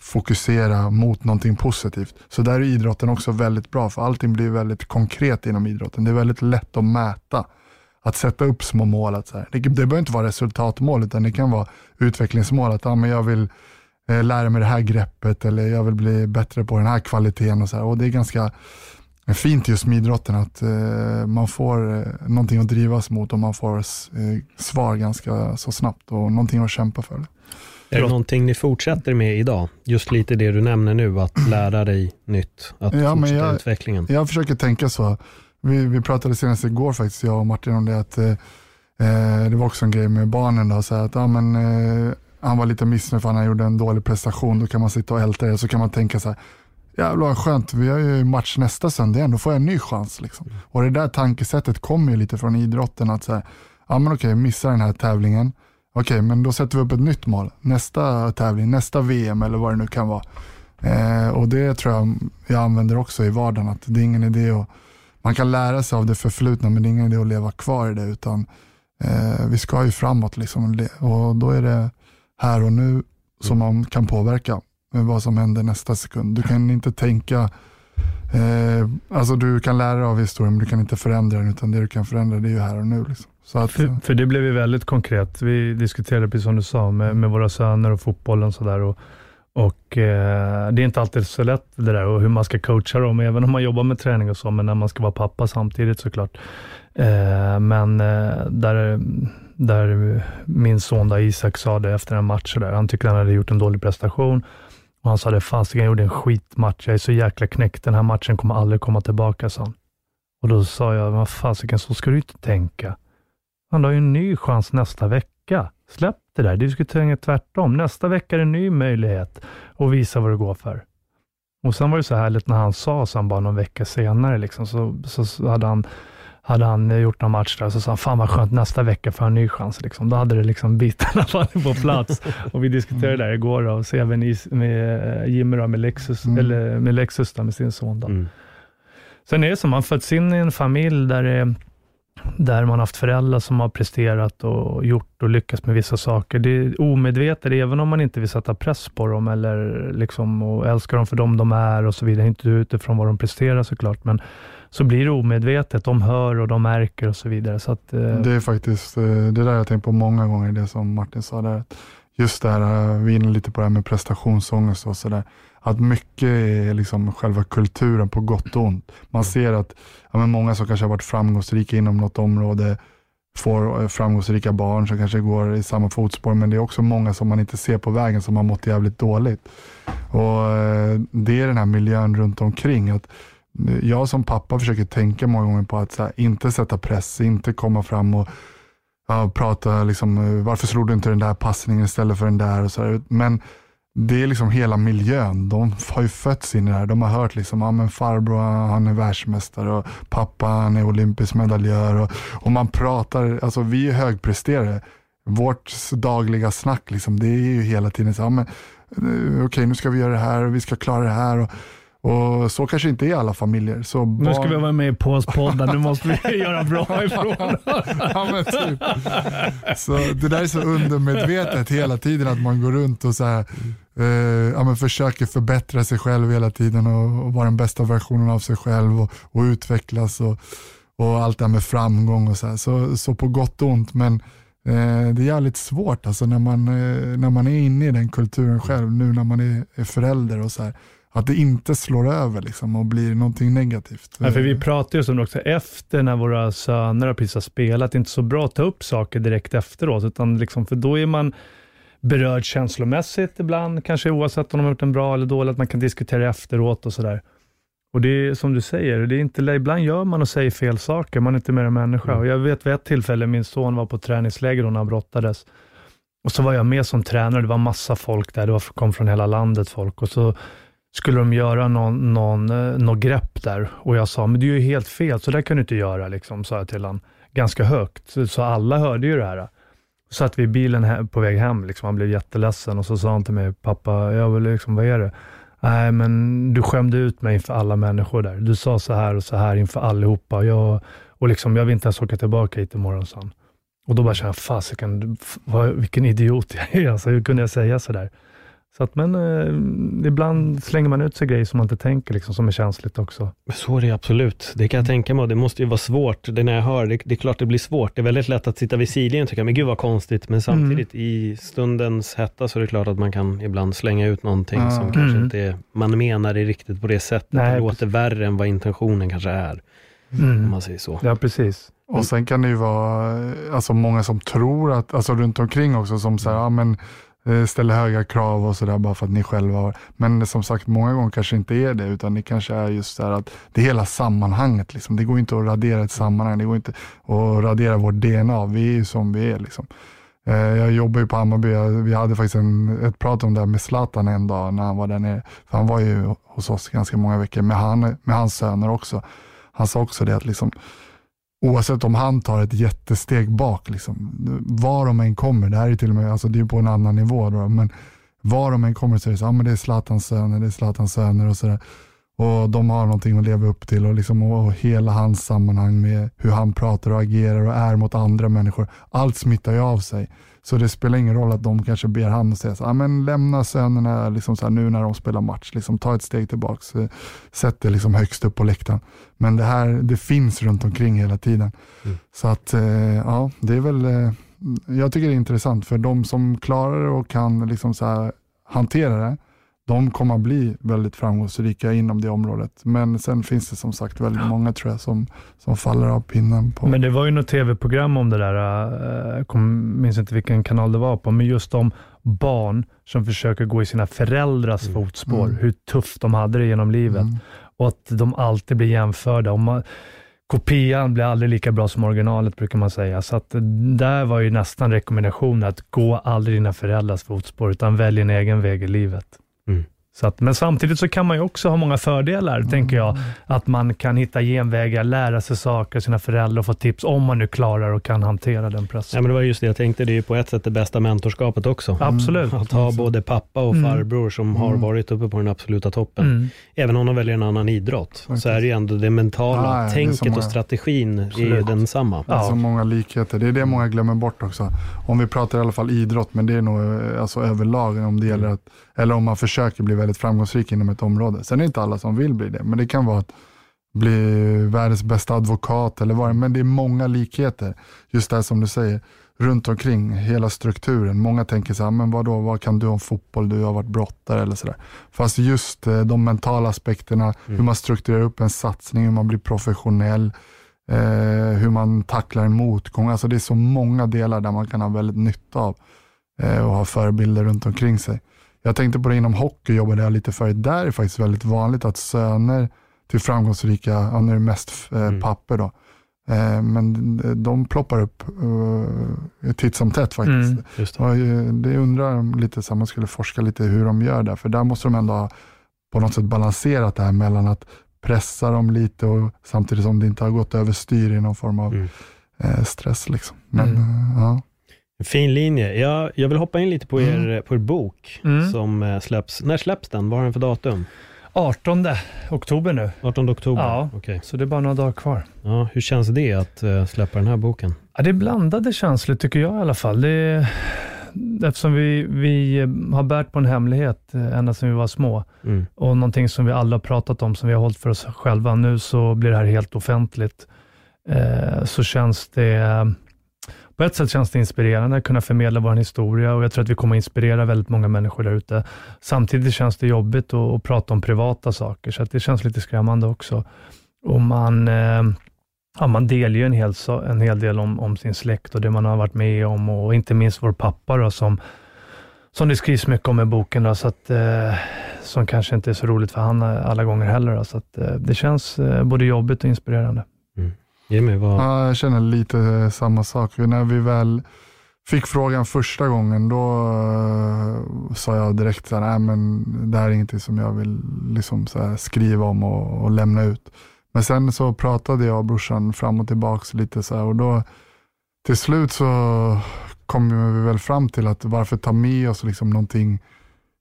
fokusera mot någonting positivt. Så där är idrotten också väldigt bra, för allting blir väldigt konkret inom idrotten. Det är väldigt lätt att mäta. Att sätta upp små mål. Att så här, det, det behöver inte vara resultatmål, utan det kan vara utvecklingsmål. Att ja, men jag vill eh, lära mig det här greppet eller jag vill bli bättre på den här kvaliteten. Och, så här. och Det är ganska fint just med idrotten att eh, man får eh, någonting att drivas mot och man får eh, svar ganska så snabbt och någonting att kämpa för. Är det någonting ni fortsätter med idag? Just lite det du nämner nu, att lära dig nytt, att ja, fortsätta jag, utvecklingen. Jag försöker tänka så. Vi, vi pratade senast igår faktiskt, jag och Martin, om det att eh, eh det var också en grej med barnen. Då, så att, ja, men, eh, han var lite missnöjd för han gjorde en dålig prestation. Då kan man sitta och älta det så kan man tänka så här, jävlar skönt, vi har ju match nästa söndag igen, då får jag en ny chans. Liksom. Mm. Och det där tankesättet kommer ju lite från idrotten, att säga, ja men okej, missa den här tävlingen, okej, men då sätter vi upp ett nytt mål. Nästa tävling, nästa VM eller vad det nu kan vara. Eh, och det tror jag jag använder också i vardagen, att det är ingen idé att, man kan lära sig av det förflutna, men det är ingen idé att leva kvar i det, utan eh, vi ska ju framåt liksom. Och då är det här och nu som man kan påverka med vad som händer nästa sekund. Du kan inte tänka, eh, alltså du kan lära dig av historien men du kan inte förändra den utan det du kan förändra det är ju här och nu. Liksom. Att, för, för, det blev ju väldigt konkret. Vi diskuterade precis som du sa med, med våra söner och fotbollen och sådär. Och, och eh, det är inte alltid så lätt det där och hur man ska coacha dem, även om man jobbar med träning och så, men när man ska vara pappa samtidigt såklart. Eh, men eh, där, där min son där, Isak sa det efter en match, där, han tyckte han hade gjort en dålig prestation och han sa det, fasiken, jag gjorde en skitmatch. Jag är så jäkla knäckt. Den här matchen kommer aldrig komma tillbaka, sa han. Och då sa jag, vad fasiken, så ska du inte tänka. Han har ju en ny chans nästa vecka. Släpp det där. Du ska tänka tvärtom. Nästa vecka är det en ny möjlighet att visa vad du går för. Och sen var det så härligt när han sa, sen bara någon vecka senare, liksom, så, så hade han hade han gjort någon match där, så sa han, fan vad skönt, nästa vecka får han en ny chans. Liksom. Då hade det liksom bitarna fallit på plats. och vi diskuterade det där igår, då, och så även med Jimmy då, med Lexus, mm. eller med Lexus då, med sin son. Då. Mm. Sen är det så, man föds in i en familj där, det, där man haft föräldrar som har presterat och gjort och lyckats med vissa saker. Det är omedvetet, även om man inte vill sätta press på dem eller liksom, och älska dem för dem de är och så vidare, inte utifrån vad de presterar såklart, men så blir det omedvetet. De hör och de märker och så vidare. Så att, eh... Det är faktiskt eh, det där jag tänkt på många gånger, det som Martin sa där. Just det här, eh, vi är inne lite på det här med prestationsångest och sådär. Att mycket är liksom själva kulturen på gott och ont. Man ser att ja, men många som kanske har varit framgångsrika inom något område får eh, framgångsrika barn som kanske går i samma fotspår, men det är också många som man inte ser på vägen som har mått jävligt dåligt. Och Det är den här miljön runt omkring. att jag som pappa försöker tänka många gånger på att här, inte sätta press, inte komma fram och prata liksom, eh, varför slog du inte den där passningen istället för den där och så där. Men det är liksom hela miljön. De har ju fötts in i det här. De har hört liksom, ja men farbror han är världsmästare och pappa han är olympisk medaljör. Och, och man pratar, alltså vi är högpresterare. Vårt dagliga snack liksom, det är ju hela tiden så, ah, men, eh, okej okay, nu ska vi göra det här och vi ska klara det här. Och, och så kanske inte är i alla familjer. Så barn... Nu ska vi vara med i Påspodden, nu måste vi göra bra ifrån ja, men typ. Så Det där är så undermedvetet hela tiden att man går runt och så här, eh, ja, men försöker förbättra sig själv hela tiden och, och vara den bästa versionen av sig själv och, och utvecklas och, och allt det här med framgång och så här. Så, så på gott och ont. Men eh, det är jävligt svårt alltså när man, eh, när man är inne i den kulturen själv, nu när man är, är förälder och så här att det inte slår över liksom, och blir någonting negativt. Ja, för vi pratar ju om det också, efter när våra söner har precis spelat, det är inte så bra att ta upp saker direkt efteråt, utan liksom, för då är man berörd känslomässigt ibland, kanske oavsett om de har gjort en bra eller dålig, att man kan diskutera efteråt och sådär. Och det är som du säger, det är inte, ibland gör man och säger fel saker, man är inte mer än människa. Mm. Och jag vet vid ett tillfälle, min son var på träningsläger och när han brottades. Och så var jag med som tränare, det var massa folk där, det var, kom från hela landet folk. Och så skulle de göra någon, någon, eh, någon grepp där och jag sa, men det är ju helt fel, så där kan du inte göra, liksom, sa jag till honom. Ganska högt, så alla hörde ju det här. Så satt vi i bilen på väg hem, liksom. han blev jätteledsen och så sa han till mig, pappa, jag vill liksom, vad är det? Nej, men du skämde ut mig inför alla människor där. Du sa så här och så här inför allihopa. Jag, och liksom, jag vill inte ens åka tillbaka hit imorgon, sa han. Och då bara kände jag, fasiken, vilken idiot jag är. Alltså, hur kunde jag säga så där? Så att, men eh, ibland slänger man ut sig grejer som man inte tänker, liksom, som är känsligt också. Så är det absolut. Det kan jag tänka mig. Det måste ju vara svårt. Det när jag hör, det, det är klart det blir svårt. Det är väldigt lätt att sitta vid sidlinjen och tycka, men gud vad konstigt. Men samtidigt mm. i stundens hetta så är det klart att man kan ibland slänga ut någonting mm. som kanske inte är, man menar det riktigt på det sättet. Nej, det låter precis. värre än vad intentionen kanske är. Mm. Om man säger så. Ja, precis. Och sen kan det ju vara alltså många som tror att, alltså runt omkring också, som säger, ja men Eh, Eh, ställer höga krav och sådär bara för att ni själva har. Men som sagt, många gånger kanske inte är det, utan det kanske är just så att det är hela sammanhanget. Liksom. Det går inte att radera ett sammanhang, det går inte att radera vårt DNA. Vi är ju som vi är. Liksom. Eh, jag jobbar ju på Hammarby, vi hade faktiskt en, ett prat om det här med Zlatan en dag när han var där nere. För han var ju hos oss ganska många veckor med, han, med hans söner också. Han sa också det att liksom, Oavsett om han tar ett jättesteg bak, liksom, var de än kommer, det här är till och med alltså det är på en annan nivå, då, men var de än kommer så är det så, ja, men det är Zlatans söner, det är Zlatans söner och sådär. Och de har någonting att leva upp till och, liksom, och hela hans sammanhang med hur han pratar och agerar och är mot andra människor. Allt smittar ju av sig. Så det spelar ingen roll att de kanske ber han säga så, ah, men lämna sönerna liksom så här, nu när de spelar match, liksom, ta ett steg tillbaks, eh, sätt det liksom högst upp på läktaren. Men det här det finns runt omkring hela tiden. Mm. Så att eh, ja, det är väl, eh, jag tycker det är intressant för de som klarar det och kan liksom så här, hantera det, de kommer att bli väldigt framgångsrika inom det området. Men sen finns det som sagt väldigt många tror jag som, som faller av pinnen. På. Men det var ju något tv-program om det där, jag eh, minns inte vilken kanal det var på, men just om barn som försöker gå i sina föräldrars mm. fotspår, mm. hur tufft de hade det genom livet mm. och att de alltid blir jämförda. Och man, kopian blir aldrig lika bra som originalet brukar man säga. Så att där var ju nästan rekommendationen att gå aldrig dina föräldrars fotspår, utan välj en egen väg i livet. Mm. Så att, men samtidigt så kan man ju också ha många fördelar, mm. tänker jag. Att man kan hitta genvägar, lära sig saker, sina föräldrar och få tips, om man nu klarar och kan hantera den pressen. Ja, men det var just det jag tänkte, det är ju på ett sätt det bästa mentorskapet också. Absolut. Att ha både pappa och mm. farbror som har mm. varit uppe på den absoluta toppen. Mm. Även om de väljer en annan idrott, så är det ju ändå det mentala ah, tänket många... och strategin Absolut. är ju densamma. Det är så många likheter, det är det många glömmer bort också. Om vi pratar i alla fall idrott, men det är nog alltså, överlag om det gäller att eller om man försöker bli väldigt framgångsrik inom ett område. Sen är det inte alla som vill bli det, men det kan vara att bli världens bästa advokat eller vad det Men det är många likheter. Just det som du säger, runt omkring hela strukturen. Många tänker så här, men vadå, vad kan du om fotboll? Du har varit brottare eller sådär. Fast just eh, de mentala aspekterna, mm. hur man strukturerar upp en satsning, hur man blir professionell, eh, hur man tacklar en motgång. Alltså det är så många delar där man kan ha väldigt nytta av eh, och ha förebilder runt omkring sig. Jag tänkte på det inom hockey, jobbade jag lite förut. Där är det faktiskt väldigt vanligt att söner till framgångsrika, ja, nu är det mest eh, mm. papper då, eh, men de ploppar upp uh, titt som tätt faktiskt. Mm, det. Det undrar lite så man skulle forska lite hur de gör där, för där måste de ändå ha på något sätt balanserat det här mellan att pressa dem lite och samtidigt som det inte har gått överstyr i någon form av mm. eh, stress. Liksom. Men, mm. ja. Fin linje. Jag, jag vill hoppa in lite på er, mm. på er bok mm. som eh, släpps. När släpps den? Vad har den för datum? 18 oktober nu. 18 oktober? Ja, okay. så det är bara några dagar kvar. Ja, hur känns det att uh, släppa den här boken? Ja, det är blandade känslor tycker jag i alla fall. Det eftersom vi, vi har bärt på en hemlighet eh, ända sedan vi var små mm. och någonting som vi alla har pratat om, som vi har hållit för oss själva. Nu så blir det här helt offentligt. Eh, så känns det på ett sätt känns det inspirerande att kunna förmedla vår historia och jag tror att vi kommer att inspirera väldigt många människor där ute. Samtidigt känns det jobbigt att, att prata om privata saker, så det känns lite skrämmande också. Och man, eh, ja, man delar ju en hel, en hel del om, om, sin släkt och det man har varit med om och inte minst vår pappa då, som, som det skrivs mycket om i boken, då, så att, eh, som kanske inte är så roligt för han eh, alla gånger heller. Då, så att, eh, det känns eh, både jobbigt och inspirerande. Jimmy, vad... Ja, jag känner lite samma sak. När vi väl fick frågan första gången, då uh, sa jag direkt så här, men det här är ingenting som jag vill liksom, här, skriva om och, och, lämna ut. Men sen så pratade jag och brorsan fram och tillbaka lite så här, och då till slut så kom vi väl fram till att varför ta med oss liksom någonting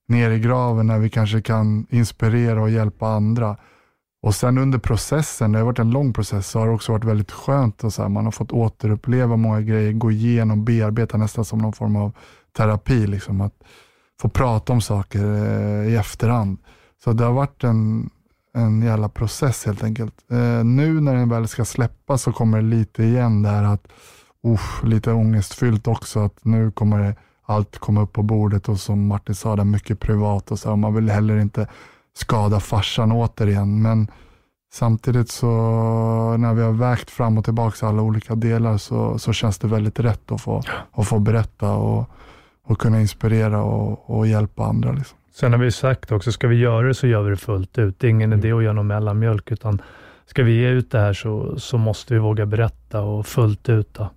ner i graven när vi kanske kan inspirera och hjälpa andra. Och sen under processen, det har varit en lång process, så har det också varit väldigt skönt. Och så här, man har fått återuppleva många grejer, gå igenom, bearbeta nästan som någon form av terapi. Liksom, att få prata om saker eh, i efterhand. Så det har varit en, en jävla process helt enkelt. Eh, nu när den väl ska släppas så kommer det lite igen där att, usch, lite ångestfyllt också, att nu kommer det, allt komma upp på bordet och som Martin sa, det är mycket privat och så. Och man vill heller inte skada farsan återigen. Men samtidigt så när vi har vägt fram och tillbaka alla olika delar så, så känns det väldigt rätt att få, att få berätta och, och kunna inspirera och, och hjälpa andra. Liksom. Sen har vi sagt också, ska vi göra det så gör vi det fullt ut. Det är ingen mm. idé att göra någon mellanmjölk, utan ska vi ge ut det här så, så måste vi våga berätta och fullt ut. Då.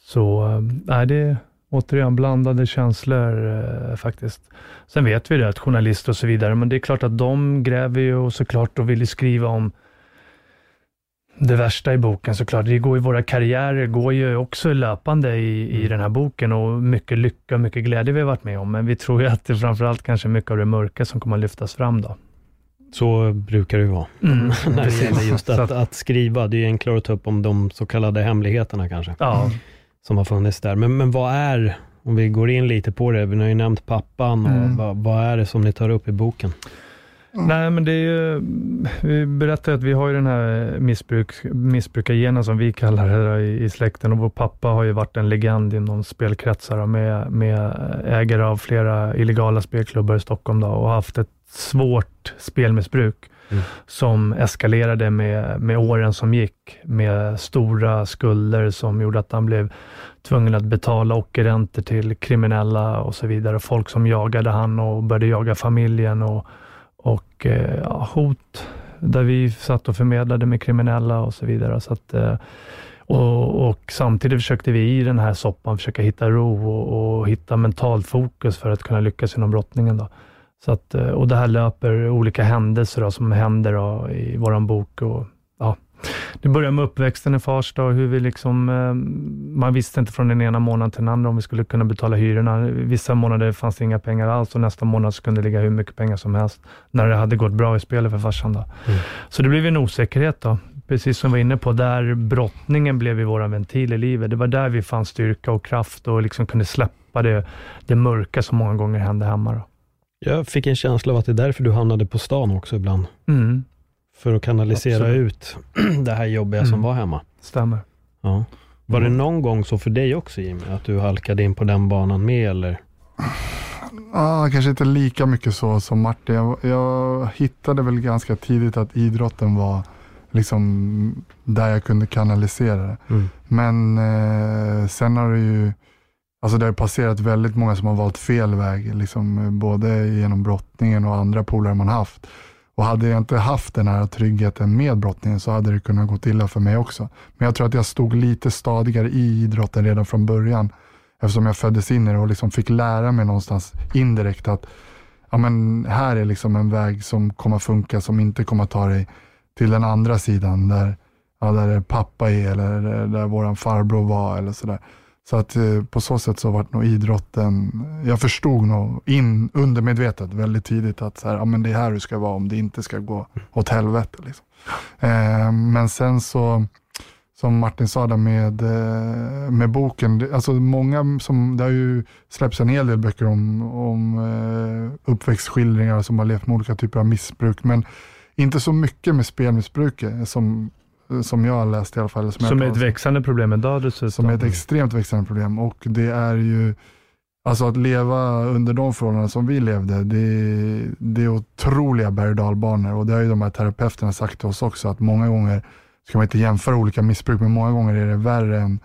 Så eh, nej, det, återigen blandade känslor eh, faktiskt. Sen vet vi det, att journalister och så vidare, men det är klart att de gräver ju och såklart och vill skriva om det värsta i boken såklart. Det går ju, våra karriärer går ju också löpande i, i mm. den här boken och mycket lycka och mycket glädje vi har varit med om. Men vi tror ju att det framförallt kanske är mycket av det mörka som kommer att lyftas fram då. Så brukar det ju vara. Mm, när det gäller just att, att, skriva. Det är enklare att ta upp om de så kallade hemligheterna kanske. Ja, som har funnits där. Men, men vad är, om vi går in lite på det, vi har ju nämnt pappan, och mm. vad, vad, är det som ni tar upp i boken? Nej, men det är ju, vi berättar att vi har ju den här missbruk, missbrukargenen som vi kallar det i, i, släkten och vår pappa har ju varit en legend inom spelkretsar med, med ägare av flera illegala spelklubbar i Stockholm då, och haft ett svårt spelmissbruk mm. som eskalerade med, med åren som gick, med stora skulder som gjorde att han blev tvungen att betala ockerräntor till kriminella och så vidare. Folk som jagade han och började jaga familjen och, och eh, ja, hot där vi satt och förmedlade med kriminella och så vidare. Så att, eh, och, och, samtidigt försökte vi i den här soppan försöka hitta ro och, och hitta mentalt fokus för att kunna lyckas inom brottningen. Då. Så att, eh, och det här löper olika händelser då, som händer då, i vår bok. Och, ja. Det börjar med uppväxten i Farsta och hur vi liksom, eh, man visste inte från den ena månaden till den andra om vi skulle kunna betala hyrorna. Vissa månader fanns det inga pengar alls och nästa månad så kunde det ligga hur mycket pengar som helst, när det hade gått bra i spelet för farsan. Då. Mm. Så det blev en osäkerhet då, precis som vi var inne på, där brottningen blev vår ventil i livet. Det var där vi fann styrka och kraft och liksom kunde släppa det, det mörka som många gånger hände hemma. Då. Jag fick en känsla av att det är därför du hamnade på stan också ibland. Mm. För att kanalisera Absolut. ut det här jobbiga mm. som var hemma. Stämmer. Ja. Var mm. det någon gång så för dig också Jimmy, att du halkade in på den banan med eller? Ah, kanske inte lika mycket så som Martin. Jag, jag hittade väl ganska tidigt att idrotten var liksom där jag kunde kanalisera det. Mm. Men eh, sen har det ju Alltså det har passerat väldigt många som har valt fel väg, liksom, eh, både genom brottningen och andra polare man haft. Och hade jag inte haft den här tryggheten med brottningen så hade det kunnat gå illa för mig också. Men jag tror att jag stod lite stadigare i idrotten redan från början. Eftersom jag föddes in i det och liksom fick lära mig någonstans indirekt att ja, men här är liksom en väg som kommer funka, som inte kommer ta dig till den andra sidan där, ja, där pappa är eller där, där våran farbror var eller sådär. Så att eh, på så sätt så var nog idrotten, jag förstod nog in, undermedvetet väldigt tidigt att så här, ja, men det är här du ska vara om det inte ska gå åt helvete. Liksom. Eh, men sen så, som Martin sa där med, eh, med boken, det, alltså många som, det har ju släppts en hel del böcker om, om eh, uppväxtskildringar som har levt med olika typer av missbruk, men inte så mycket med spelmissbruk som som jag har läst i alla fall. Som, som är ett växande problem idag dessutom. Som är ett extremt växande problem och det är ju Alltså att leva under de förhållanden som vi levde, det, det är otroliga berg och dalbanor och det har ju de här terapeuterna sagt till oss också, att många gånger ska man inte jämföra olika missbruk, men många gånger är det värre än,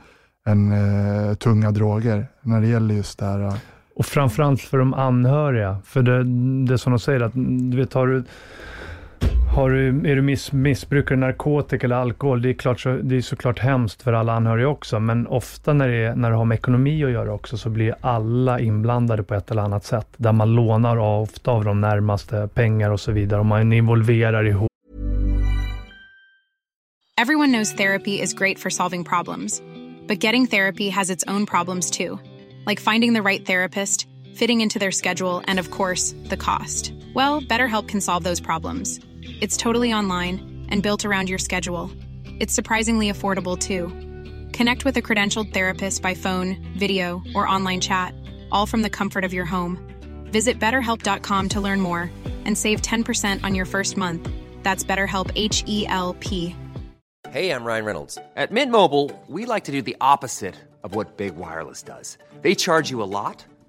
än uh, tunga droger när det gäller just det här. Och framförallt för de anhöriga, för det, det är som de säger, att du vet, har du har du, är du miss, missbrukare narkotika eller alkohol, det är, klart så, det är såklart hemskt för alla anhöriga också, men ofta när det, är, när det har med ekonomi att göra också, så blir alla inblandade på ett eller annat sätt, där man lånar av, ofta av de närmaste pengar och så vidare, och man involverar ihop. Everyone knows therapy is great for solving problems, but getting therapy has its own problems too, like finding the right therapist, fitting into their schedule, and of course, the cost. Well, BetterHelp can solve those problems. It's totally online and built around your schedule. It's surprisingly affordable too. Connect with a credentialed therapist by phone, video, or online chat, all from the comfort of your home. Visit betterhelp.com to learn more and save 10% on your first month. That's BetterHelp H E L P. Hey, I'm Ryan Reynolds. At Mint Mobile, we like to do the opposite of what Big Wireless does. They charge you a lot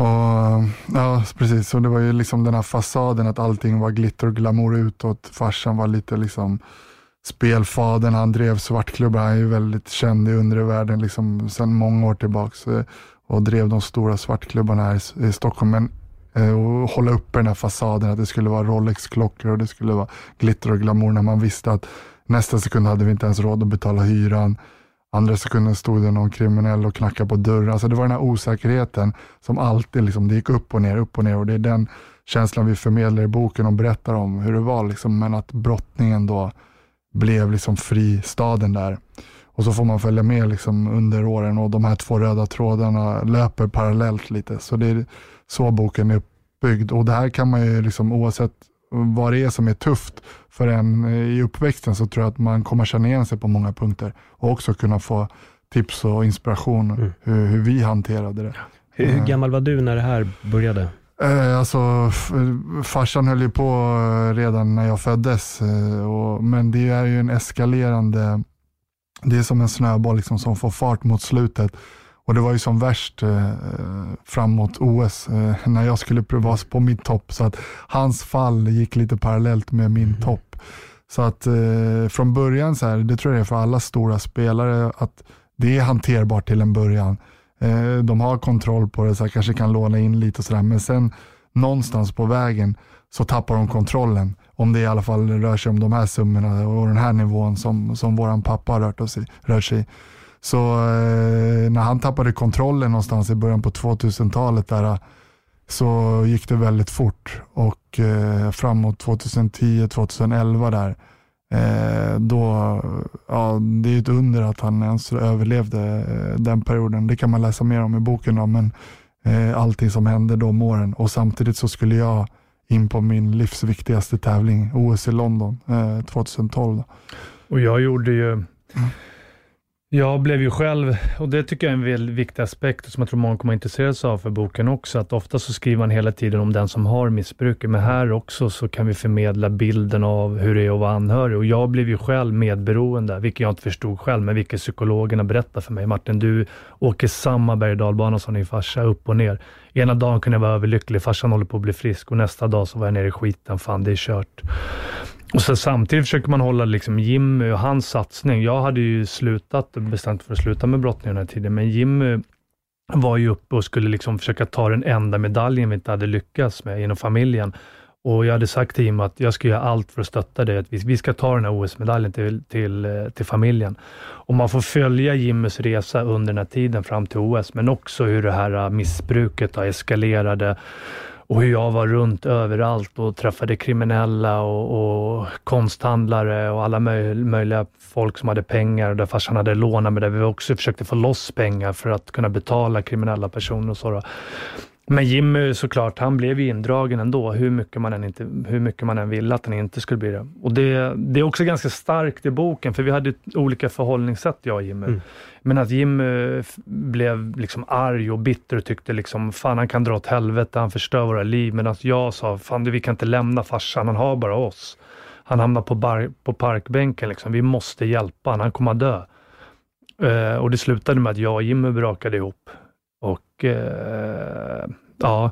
Och, ja, precis. Och det var ju liksom den här fasaden att allting var glitter och glamour utåt. Farsan var lite liksom spelfadern, han drev svartklubbar. Han är ju väldigt känd i undre världen liksom, sedan många år tillbaka och drev de stora svartklubbarna här i, Stockholm. Men eh, och hålla uppe den här fasaden att det skulle vara Rolex-klockor och det skulle vara glitter och glamour när man visste att nästa sekund hade vi inte ens råd att betala hyran. Andra sekunden stod det någon kriminell och knackade på dörren. Alltså det var den här osäkerheten som alltid liksom, det gick upp och ner, upp och ner och det är den känslan vi förmedlar i boken och berättar om hur det var. Liksom, men att brottningen då blev liksom fristaden där. Och så får man följa med liksom under åren och de här två röda trådarna löper parallellt lite. Så det är så boken är uppbyggd. Och det här kan man ju liksom oavsett vad det är som är tufft för en eh, i uppväxten så tror jag att man kommer känna igen sig på många punkter och också kunna få tips och inspiration mm. hur, hur, vi hanterade det. Hur, hur, gammal var du när det här började? Eh, alltså, farsan höll ju på eh, redan när jag föddes, eh, och, men det är ju en eskalerande, det är som en snöboll liksom, som får fart mot slutet. Och det var ju som värst eh, framåt OS eh, när jag skulle vara på min topp. Så att hans fall gick lite parallellt med min mm. topp. Så att eh, från början, så här, det tror jag är för alla stora spelare, att det är hanterbart till en början. Eh, de har kontroll på det, så här, kanske kan låna in lite och sådär. Men sen någonstans på vägen så tappar de kontrollen. Om det i alla fall rör sig om de här summorna och den här nivån som, som våran pappa har rört, oss i, rört sig i. Så eh, när han tappade kontrollen någonstans i början på 2000-talet där så gick det väldigt fort och eh, framåt 2010-2011 där eh, då, ja det är ett under att han ens överlevde eh, den perioden. Det kan man läsa mer om i boken då, men eh, allting som hände de åren och samtidigt så skulle jag in på min livsviktigaste tävling, OS i London 2012. Eh, och jag gjorde ju mm jag blev ju själv, och det tycker jag är en väldigt viktig aspekt som jag tror många kommer att intressera sig av för boken också, att ofta så skriver man hela tiden om den som har missbruket, men här också så kan vi förmedla bilden av hur det är att vara anhörig. Och jag blev ju själv medberoende, vilket jag inte förstod själv, men vilket psykologerna berättade för mig. Martin, du åker samma berg och som din farsa, upp och ner. Ena dagen kunde jag vara överlycklig, farsan håller på att bli frisk och nästa dag så var jag nere i skiten, fan det är kört. Och så samtidigt försöker man hålla liksom Jimmy och hans satsning. Jag hade ju slutat, bestämt för att sluta med brottning den här tiden, men Jimmy var ju uppe och skulle liksom försöka ta den enda medaljen vi inte hade lyckats med inom familjen. Och Jag hade sagt till Jimmy att jag ska göra allt för att stötta dig. Att vi, vi ska ta den här OS-medaljen till, till, eh, till familjen. Och Man får följa Jimmys resa under den här tiden fram till OS, men också hur det här eh, missbruket eskalerade och hur jag var runt överallt och träffade kriminella och, och konsthandlare och alla möj, möjliga folk som hade pengar, där farsan hade lånat, men där vi också försökte få loss pengar för att kunna betala kriminella personer och så. Men Jimmy såklart, han blev ju indragen ändå, hur mycket man än, inte, hur mycket man än ville att han inte skulle bli det. Och det, det är också ganska starkt i boken, för vi hade olika förhållningssätt, jag och Jimmy. Mm. Men att Jimmy blev liksom arg och bitter och tyckte liksom, fan han kan dra åt helvete, han förstör våra liv. Men att jag sa, fan vi kan inte lämna farsan, han har bara oss. Han hamnar på, bar, på parkbänken, liksom. vi måste hjälpa honom, han kommer att dö. Uh, och det slutade med att jag och Jimmy brakade ihop. Och eh, ja,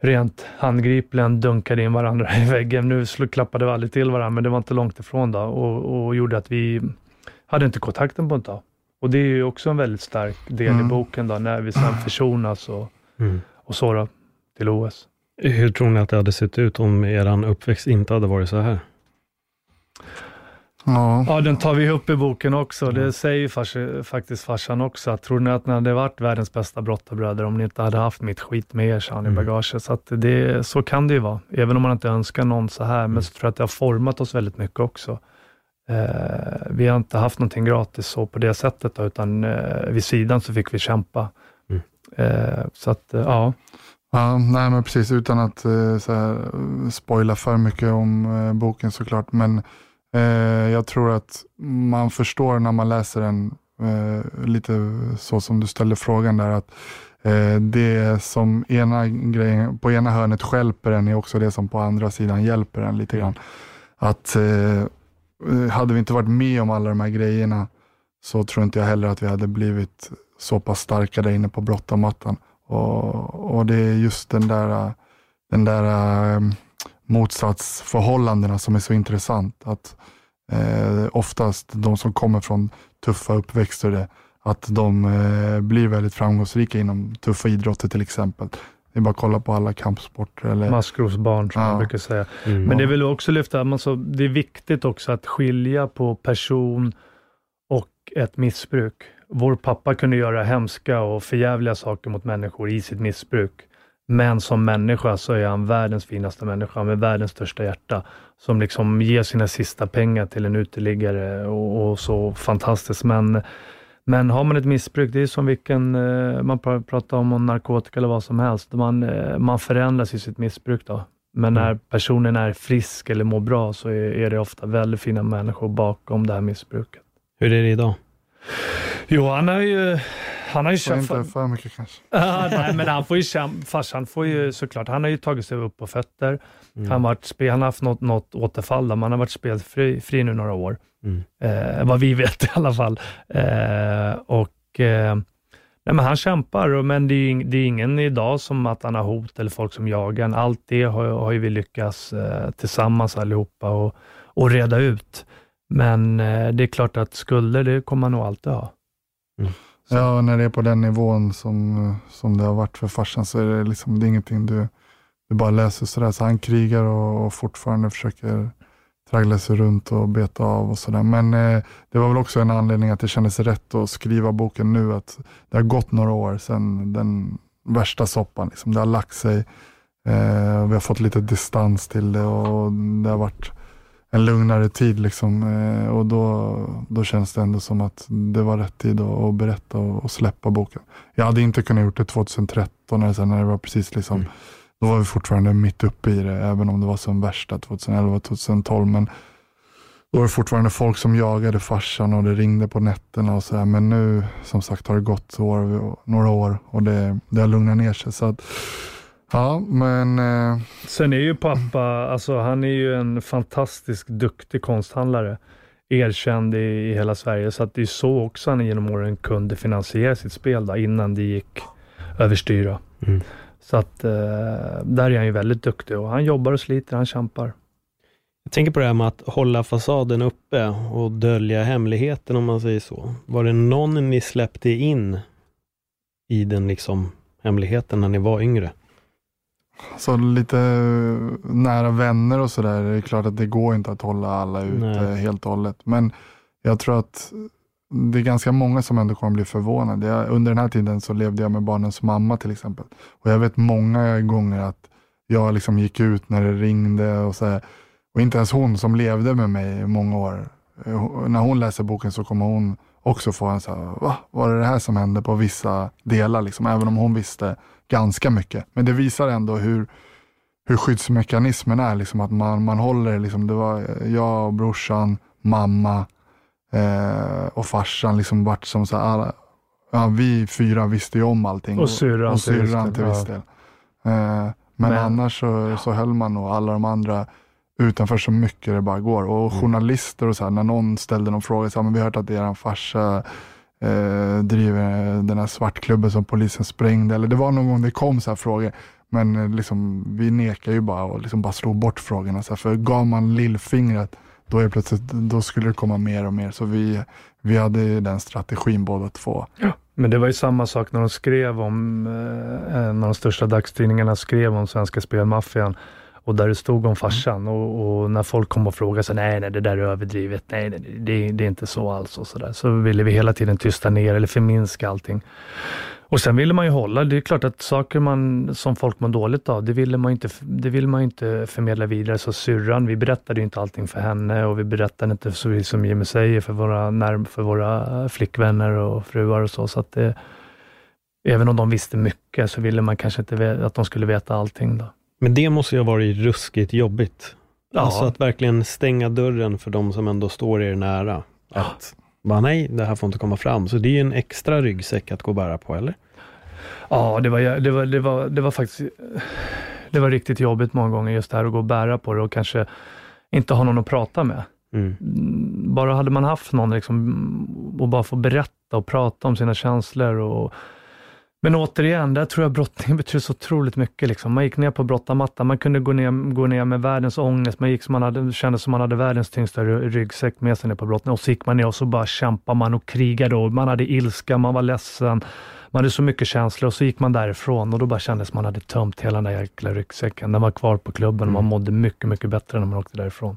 rent handgripligen dunkade in varandra i väggen. Nu klappade vi aldrig till varandra, men det var inte långt ifrån då och, och gjorde att vi hade inte kontakten på ett tag. Och det är ju också en väldigt stark del mm. i boken då, när vi sen försonas och, mm. och så då, till OS. Hur tror ni att det hade sett ut om er uppväxt inte hade varit så här? Ja. ja, den tar vi upp i boken också. Det säger fars, faktiskt farsan också. Att, tror ni att ni hade varit världens bästa brottarbröder om ni inte hade haft mitt skit med er, sa han i mm. bagaget. Så, att det, så kan det ju vara, även om man inte önskar någon så här. Men mm. så tror jag att det har format oss väldigt mycket också. Eh, vi har inte haft någonting gratis så på det sättet, då, utan eh, vid sidan så fick vi kämpa. Mm. Eh, så att, eh, ja. Ja, nej men precis, utan att eh, så här, spoila för mycket om eh, boken såklart. Men Eh, Eh, jag tror att man förstår när man läser den, eh, lite så som du ställde frågan där, att eh, det som ena grejen, på ena hörnet skälper en är också det som på andra sidan hjälper en lite grann. Att hade vi inte varit med om alla de här grejerna så tror inte jag heller att vi hade blivit så pass starka där inne på brottarmattan. Och, och det är just den där, den där motsatsförhållandena som är så intressant. Att eh, Oftast de som kommer från tuffa uppväxter, att de eh, blir väldigt framgångsrika inom tuffa idrotter till exempel. Det är bara att kolla på alla kampsporter. Eller... Maskrosbarn som ja. man brukar säga. Mm. Men det vill också lyfta, alltså, det är viktigt också att skilja på person och ett missbruk. Vår pappa kunde göra hemska och förjävliga saker mot människor i sitt missbruk. Men som människa så är han världens finaste människa med världens största hjärta. Som liksom ger sina sista pengar till en uteliggare och, och så fantastiskt. Men, men har man ett missbruk, det är som vilken, eh, man pratar om narkotika eller vad som helst. Man, eh, man förändras i sitt missbruk då. Men när mm. personen är frisk eller mår bra så är, är det ofta väldigt fina människor bakom det här missbruket. Hur är det idag? Jo, han har ju han har ju kämpat... Inte för mycket kanske. Uh, nej, men han får ju kämpa. Farsan får ju såklart, han har ju tagit sig upp på fötter. Mm. Han, varit spel, han har haft något, något återfall, där, men han har varit spelfri fri nu några år. Mm. Eh, vad vi vet i alla fall. Eh, och eh, nej, men Han kämpar, men det är, det är ingen idag som att han har hot eller folk som jagar Allt det har, har vi lyckats eh, tillsammans allihopa och, och reda ut. Men eh, det är klart att skulder, det kommer man nog alltid ha. Mm. Ja, när det är på den nivån som, som det har varit för farsan så är det, liksom, det är ingenting du, du bara läser sådär. Så han krigar och, och fortfarande försöker traggla sig runt och beta av och sådär. Men eh, det var väl också en anledning att det kändes rätt att skriva boken nu. Att det har gått några år sedan den värsta soppan. Liksom. Det har lagt sig. Eh, vi har fått lite distans till det och det har varit en lugnare tid. Liksom. Eh, och då, då känns det ändå som att det var rätt tid att, berätta och, och, släppa boken. Jag hade inte kunnat gjort det 2013 eller sen när det var precis liksom, mm. då var vi fortfarande mitt uppe i det, även om det var som värsta 2011, 2012. Men då var det fortfarande folk som jagade farsan och det ringde på nätterna och så här. Men nu, som sagt, har det gått år, några år och det, det har lugnat ner sig. Så att, Ja, men... Eh... Sen är ju pappa, alltså han är ju en fantastiskt duktig konsthandlare. Erkänd i, i hela Sverige. Så att det är så också han genom åren kunde finansiera sitt spel då, innan det gick överstyra. Mm. Så att eh, där är han ju väldigt duktig och han jobbar och sliter, han kämpar. Jag tänker på det här med att hålla fasaden uppe och dölja hemligheten om man säger så. Var det någon ni släppte in i den liksom hemligheten när ni var yngre? Så lite nära vänner och sådär, det är klart att det går inte att hålla alla ute helt och hållet. Men jag tror att det är ganska många som ändå kommer bli förvånade. Jag, under den här tiden så levde jag med barnens mamma till exempel. Och jag vet många gånger att jag liksom gick ut när det ringde och så här. Och inte ens hon som levde med mig i många år, eh, när hon läser boken så kommer hon också få en så här, va? Var det det här som hände på vissa delar? Liksom, även om hon visste ganska mycket. Men det visar ändå hur, hur skyddsmekanismen är. Liksom, att man, man håller, liksom, det var jag och brorsan, mamma eh, och farsan liksom vart som så här, ja, vi fyra visste ju om allting. Och syrran, och syrran till viss ja. del. Eh, men, Men- annars så, så höll man nog alla de andra utanför så mycket det bara går. Och Mm. journalister och så här, när någon ställde någon fråga, så här, men vi har hört att er farsa eh, driver den här svartklubben som polisen sprängde. Eller det var någon gång det kom så här frågor. Men eh, liksom, vi nekar ju bara och liksom bara slog bort frågorna. Så här, för gav man lillfingret, då, är plötsligt, då skulle det komma mer och mer. Så vi, vi hade den strategin båda två. Men det var ju samma sak när de skrev om, eh, eh en av de största dagstidningarna skrev om svenska spelmaffian och där det stod om farsan och, och när folk kom och frågade så nej, nej, det där är överdrivet, nej, nej det, det är inte så alls och så där. Så ville vi hela tiden tysta ner eller förminska allting. Och sen ville man ju hålla, det är klart att saker man, som folk mår dåligt av, det ville man ju inte, det ville man ju inte förmedla vidare. Så syrran, vi berättade ju inte allting för henne och vi berättade inte, så som Jimmy säger, för våra, närm, för våra flickvänner och fruar och så. så att det, även om de visste mycket så ville man kanske inte att de skulle veta allting. Då. Men det måste ju ha varit ruskigt jobbigt. Ja. Alltså att verkligen stänga dörren för de som ändå står er nära. Att bara nej, det här får inte komma fram. Så det är ju en extra ryggsäck att gå och bära på, eller? Ja, det var, det var, det var, det var faktiskt det var riktigt jobbigt många gånger just det här att gå och bära på det och kanske inte ha någon att prata med. Mm, bara hade man haft någon liksom, och bara få berätta och prata om sina känslor. Och, men återigen, där tror jag brottningen betyder så otroligt mycket. Liksom. Man gick ner på brottarmattan, man kunde gå ner, gå ner med världens ångest, man gick som man hade, kände som man hade världens tyngsta ry- ryggsäck med sig ner på brottningen och så gick man ner och så bara kämpade man och krigade och man hade ilska, man var ledsen, man hade så mycket känslor och så gick man därifrån och då bara kändes man hade tömt hela den där jäkla ryggsäcken. Den var kvar på klubben och man mådde mycket, mycket bättre när man åkte därifrån.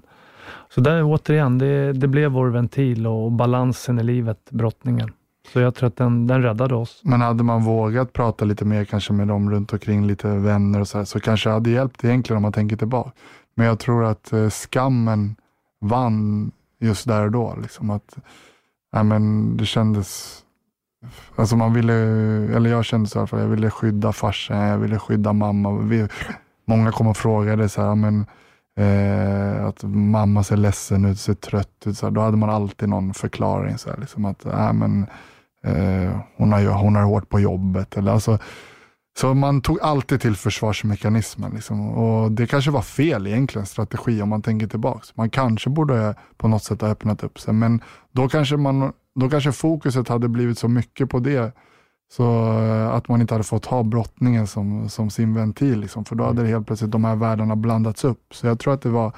Så där återigen, det, det blev vår ventil och balansen i livet, brottningen. Så jag tror att den, den räddade oss. Men hade man vågat prata lite mer kanske med dem runt omkring, lite vänner och så här, så kanske det hade hjälpt egentligen om man tänker tillbaka. Men jag tror att eh, skammen vann just där och då. Liksom att, ja, men det kändes, alltså man ville, eller jag kände så i alla fall, jag ville skydda farsan, jag ville skydda mamma. Vi, många kom och frågade så här, ja, men, eh, att mamma ser ledsen ut, ser trött ut. Så här, då hade man alltid någon förklaring. Så här, liksom att, ja, men, Eh, hon, har, hon har hårt på jobbet. Eller, alltså, så man tog alltid till försvarsmekanismen. Liksom. Och det kanske var fel egentligen, strategi om man tänker tillbaks. Man kanske borde på något sätt ha öppnat upp sig. Men då kanske, man, då kanske fokuset hade blivit så mycket på det. Så eh, att man inte hade fått ha brottningen som, som sin ventil. Liksom. För då hade det helt plötsligt de här världarna blandats upp. Så jag tror att det var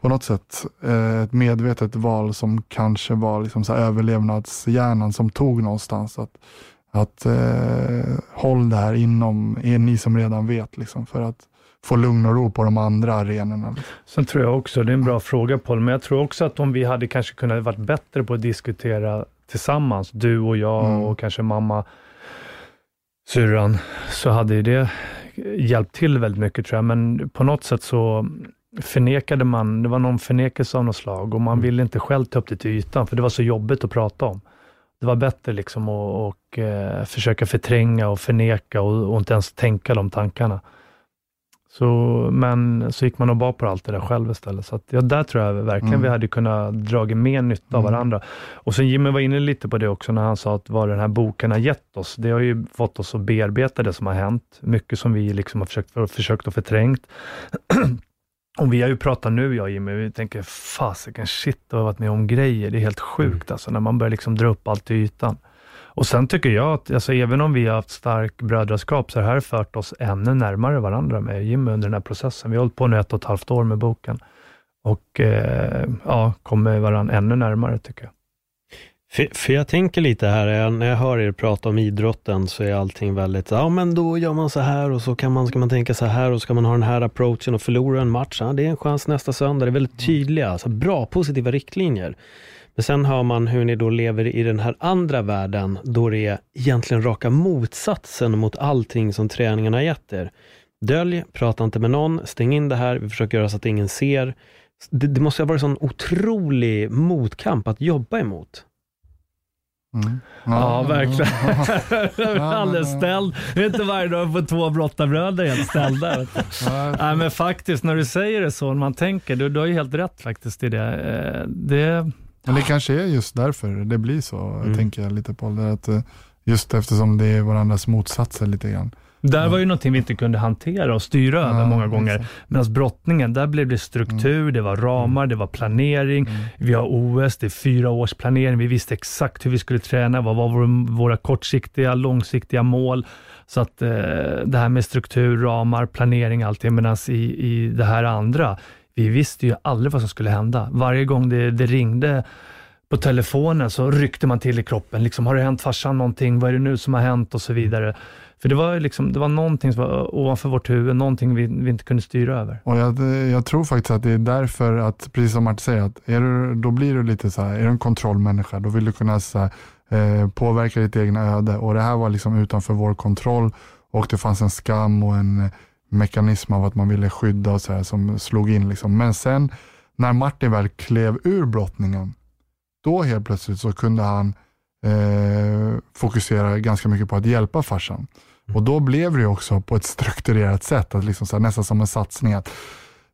på något sätt eh, ett medvetet val som kanske var liksom så överlevnadshjärnan som tog någonstans. Att, att eh, håll det här inom er ni som redan vet, liksom, för att få lugn och ro på de andra arenorna. Liksom. Sen tror jag också, det är en bra fråga Paul, men jag tror också att om vi hade kanske kunnat varit bättre på att diskutera tillsammans, du och jag Mm. och kanske mamma, syrran, så hade ju det hjälpt till väldigt mycket tror jag. Men på något sätt så förnekade man, det var någon förnekelse av något slag och man Mm. ville inte själv ta upp det till ytan, för det var så jobbigt att prata om. Det var bättre liksom att och, eh, försöka förtränga och förneka och, och inte ens tänka de tankarna. Så, men så gick man och bar på allt det där själv istället. Så att, ja, där tror jag verkligen Mm. vi hade kunnat dra mer nytta av Mm. varandra. Och sen Jimmy var inne lite på det också när han sa att vad den här boken har gett oss. Det har ju fått oss att bearbeta det som har hänt. Mycket som vi liksom har försökt, försökt att förträngt. Och vi har ju pratat nu, jag och Jimmy, vi tänker fasiken shit, du har varit med om grejer. Det är helt sjukt alltså, när man börjar liksom dra upp allt till ytan. Och sen tycker jag att, alltså, även om vi har haft stark brödraskap, så har det här fört oss ännu närmare varandra med Jimmy under den här processen. Vi har hållit på nu ett och ett halvt år med boken och eh, ja, kommer varandra ännu närmare tycker jag. För, för jag tänker lite här, jag- när jag hör er prata om idrotten så är allting väldigt, ja men då gör man så här och så kan man, ska man tänka så här och ska man ha den här approachen och förlora en match, ja, det är en chans nästa söndag. Det är väldigt tydliga, alltså bra, positiva riktlinjer. Men sen hör man hur ni då lever i den här andra världen, då det är egentligen raka motsatsen mot allting som träningen har gett er. Dölj, prata inte med någon, stäng in det här, vi försöker göra så att ingen ser. Det, det måste ha varit en sån otrolig motkamp att jobba emot. Mm. Ja, verkligen. Alldeles ställd. Det är inte varje dag på två brottarbröder helt ställda. Nej, men faktiskt, när du säger det så, när man tänker, du, du har ju helt rätt faktiskt i det. Eh, det... Men det kanske är just därför det blir så, Mm. tänker jag lite på. Det, att, eh, just eftersom det är varandras motsatser lite grann. Där var ju någonting vi inte kunde hantera och styra över många gånger. Medan brottningen, där blev det struktur, det var ramar, det var planering. Vi har OS, det är fyra års planering. Vi visste exakt hur vi skulle träna, vad var vår- våra kortsiktiga, långsiktiga mål. Så att eh, det här med struktur, ramar, planering, allting. Medan i, i det här andra, vi visste ju aldrig vad som skulle hända. Varje gång det, det ringde på telefonen så ryckte man till i kroppen. Liksom, har det hänt farsan någonting? Vad är det nu som har hänt? Och så vidare. För det var, liksom, det var någonting som var ovanför vårt huvud, någonting vi, vi inte kunde styra över. Och jag, jag tror faktiskt att det är därför att, precis som Martin säger, att är du, då blir du lite så här, är du en kontrollmänniska, då vill du kunna så här, eh, påverka ditt egna öde. Och det här var liksom utanför vår kontroll och det fanns en skam och en mekanism av att man ville skydda och så här, som slog in. Liksom. Men sen när Martin väl klev ur brottningen, då helt plötsligt så kunde han eh, fokusera ganska mycket på att hjälpa farsan. Och då blev det också på ett strukturerat sätt, att liksom så här, nästan som en satsning. att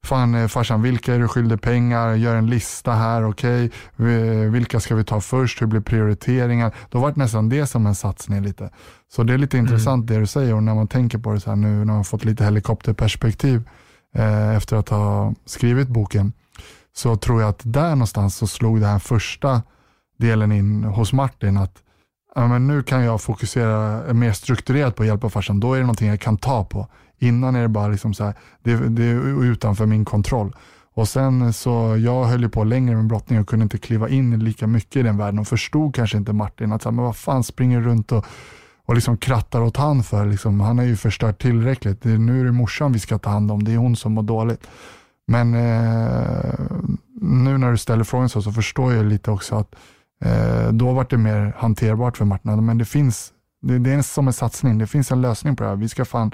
Fan eh, farsan, vilka är du skyldig pengar? Gör en lista här, okej. Vi- Vilka ska vi ta först? Hur blir prioriteringar? Då var det nästan det som en satsning lite. Så det är lite intressant det du säger och när man tänker på det så här nu när man fått lite helikopterperspektiv eh, efter att ha skrivit boken så tror jag att där någonstans så slog det här första delen in hos Martin att ja, men nu kan jag fokusera mer strukturerat på att hjälpa farsan. Då är det någonting jag kan ta på. Innan är det bara liksom så här, det, det är utanför min kontroll. Och sen så, jag höll ju på längre med brottning och kunde inte kliva in lika mycket i den världen och förstod kanske inte Martin att så här, men vad fan springer du runt och, och liksom krattar åt han för? Liksom, han har ju förstört tillräckligt. Det, är- nu är det morsan vi ska ta hand om, det är hon som mår dåligt. Men eh, nu när du ställer frågan så, så förstår jag lite också att eh, då var det mer hanterbart för Martin. Men det finns, det, det är som en satsning, det finns en lösning på det här. Vi ska fan,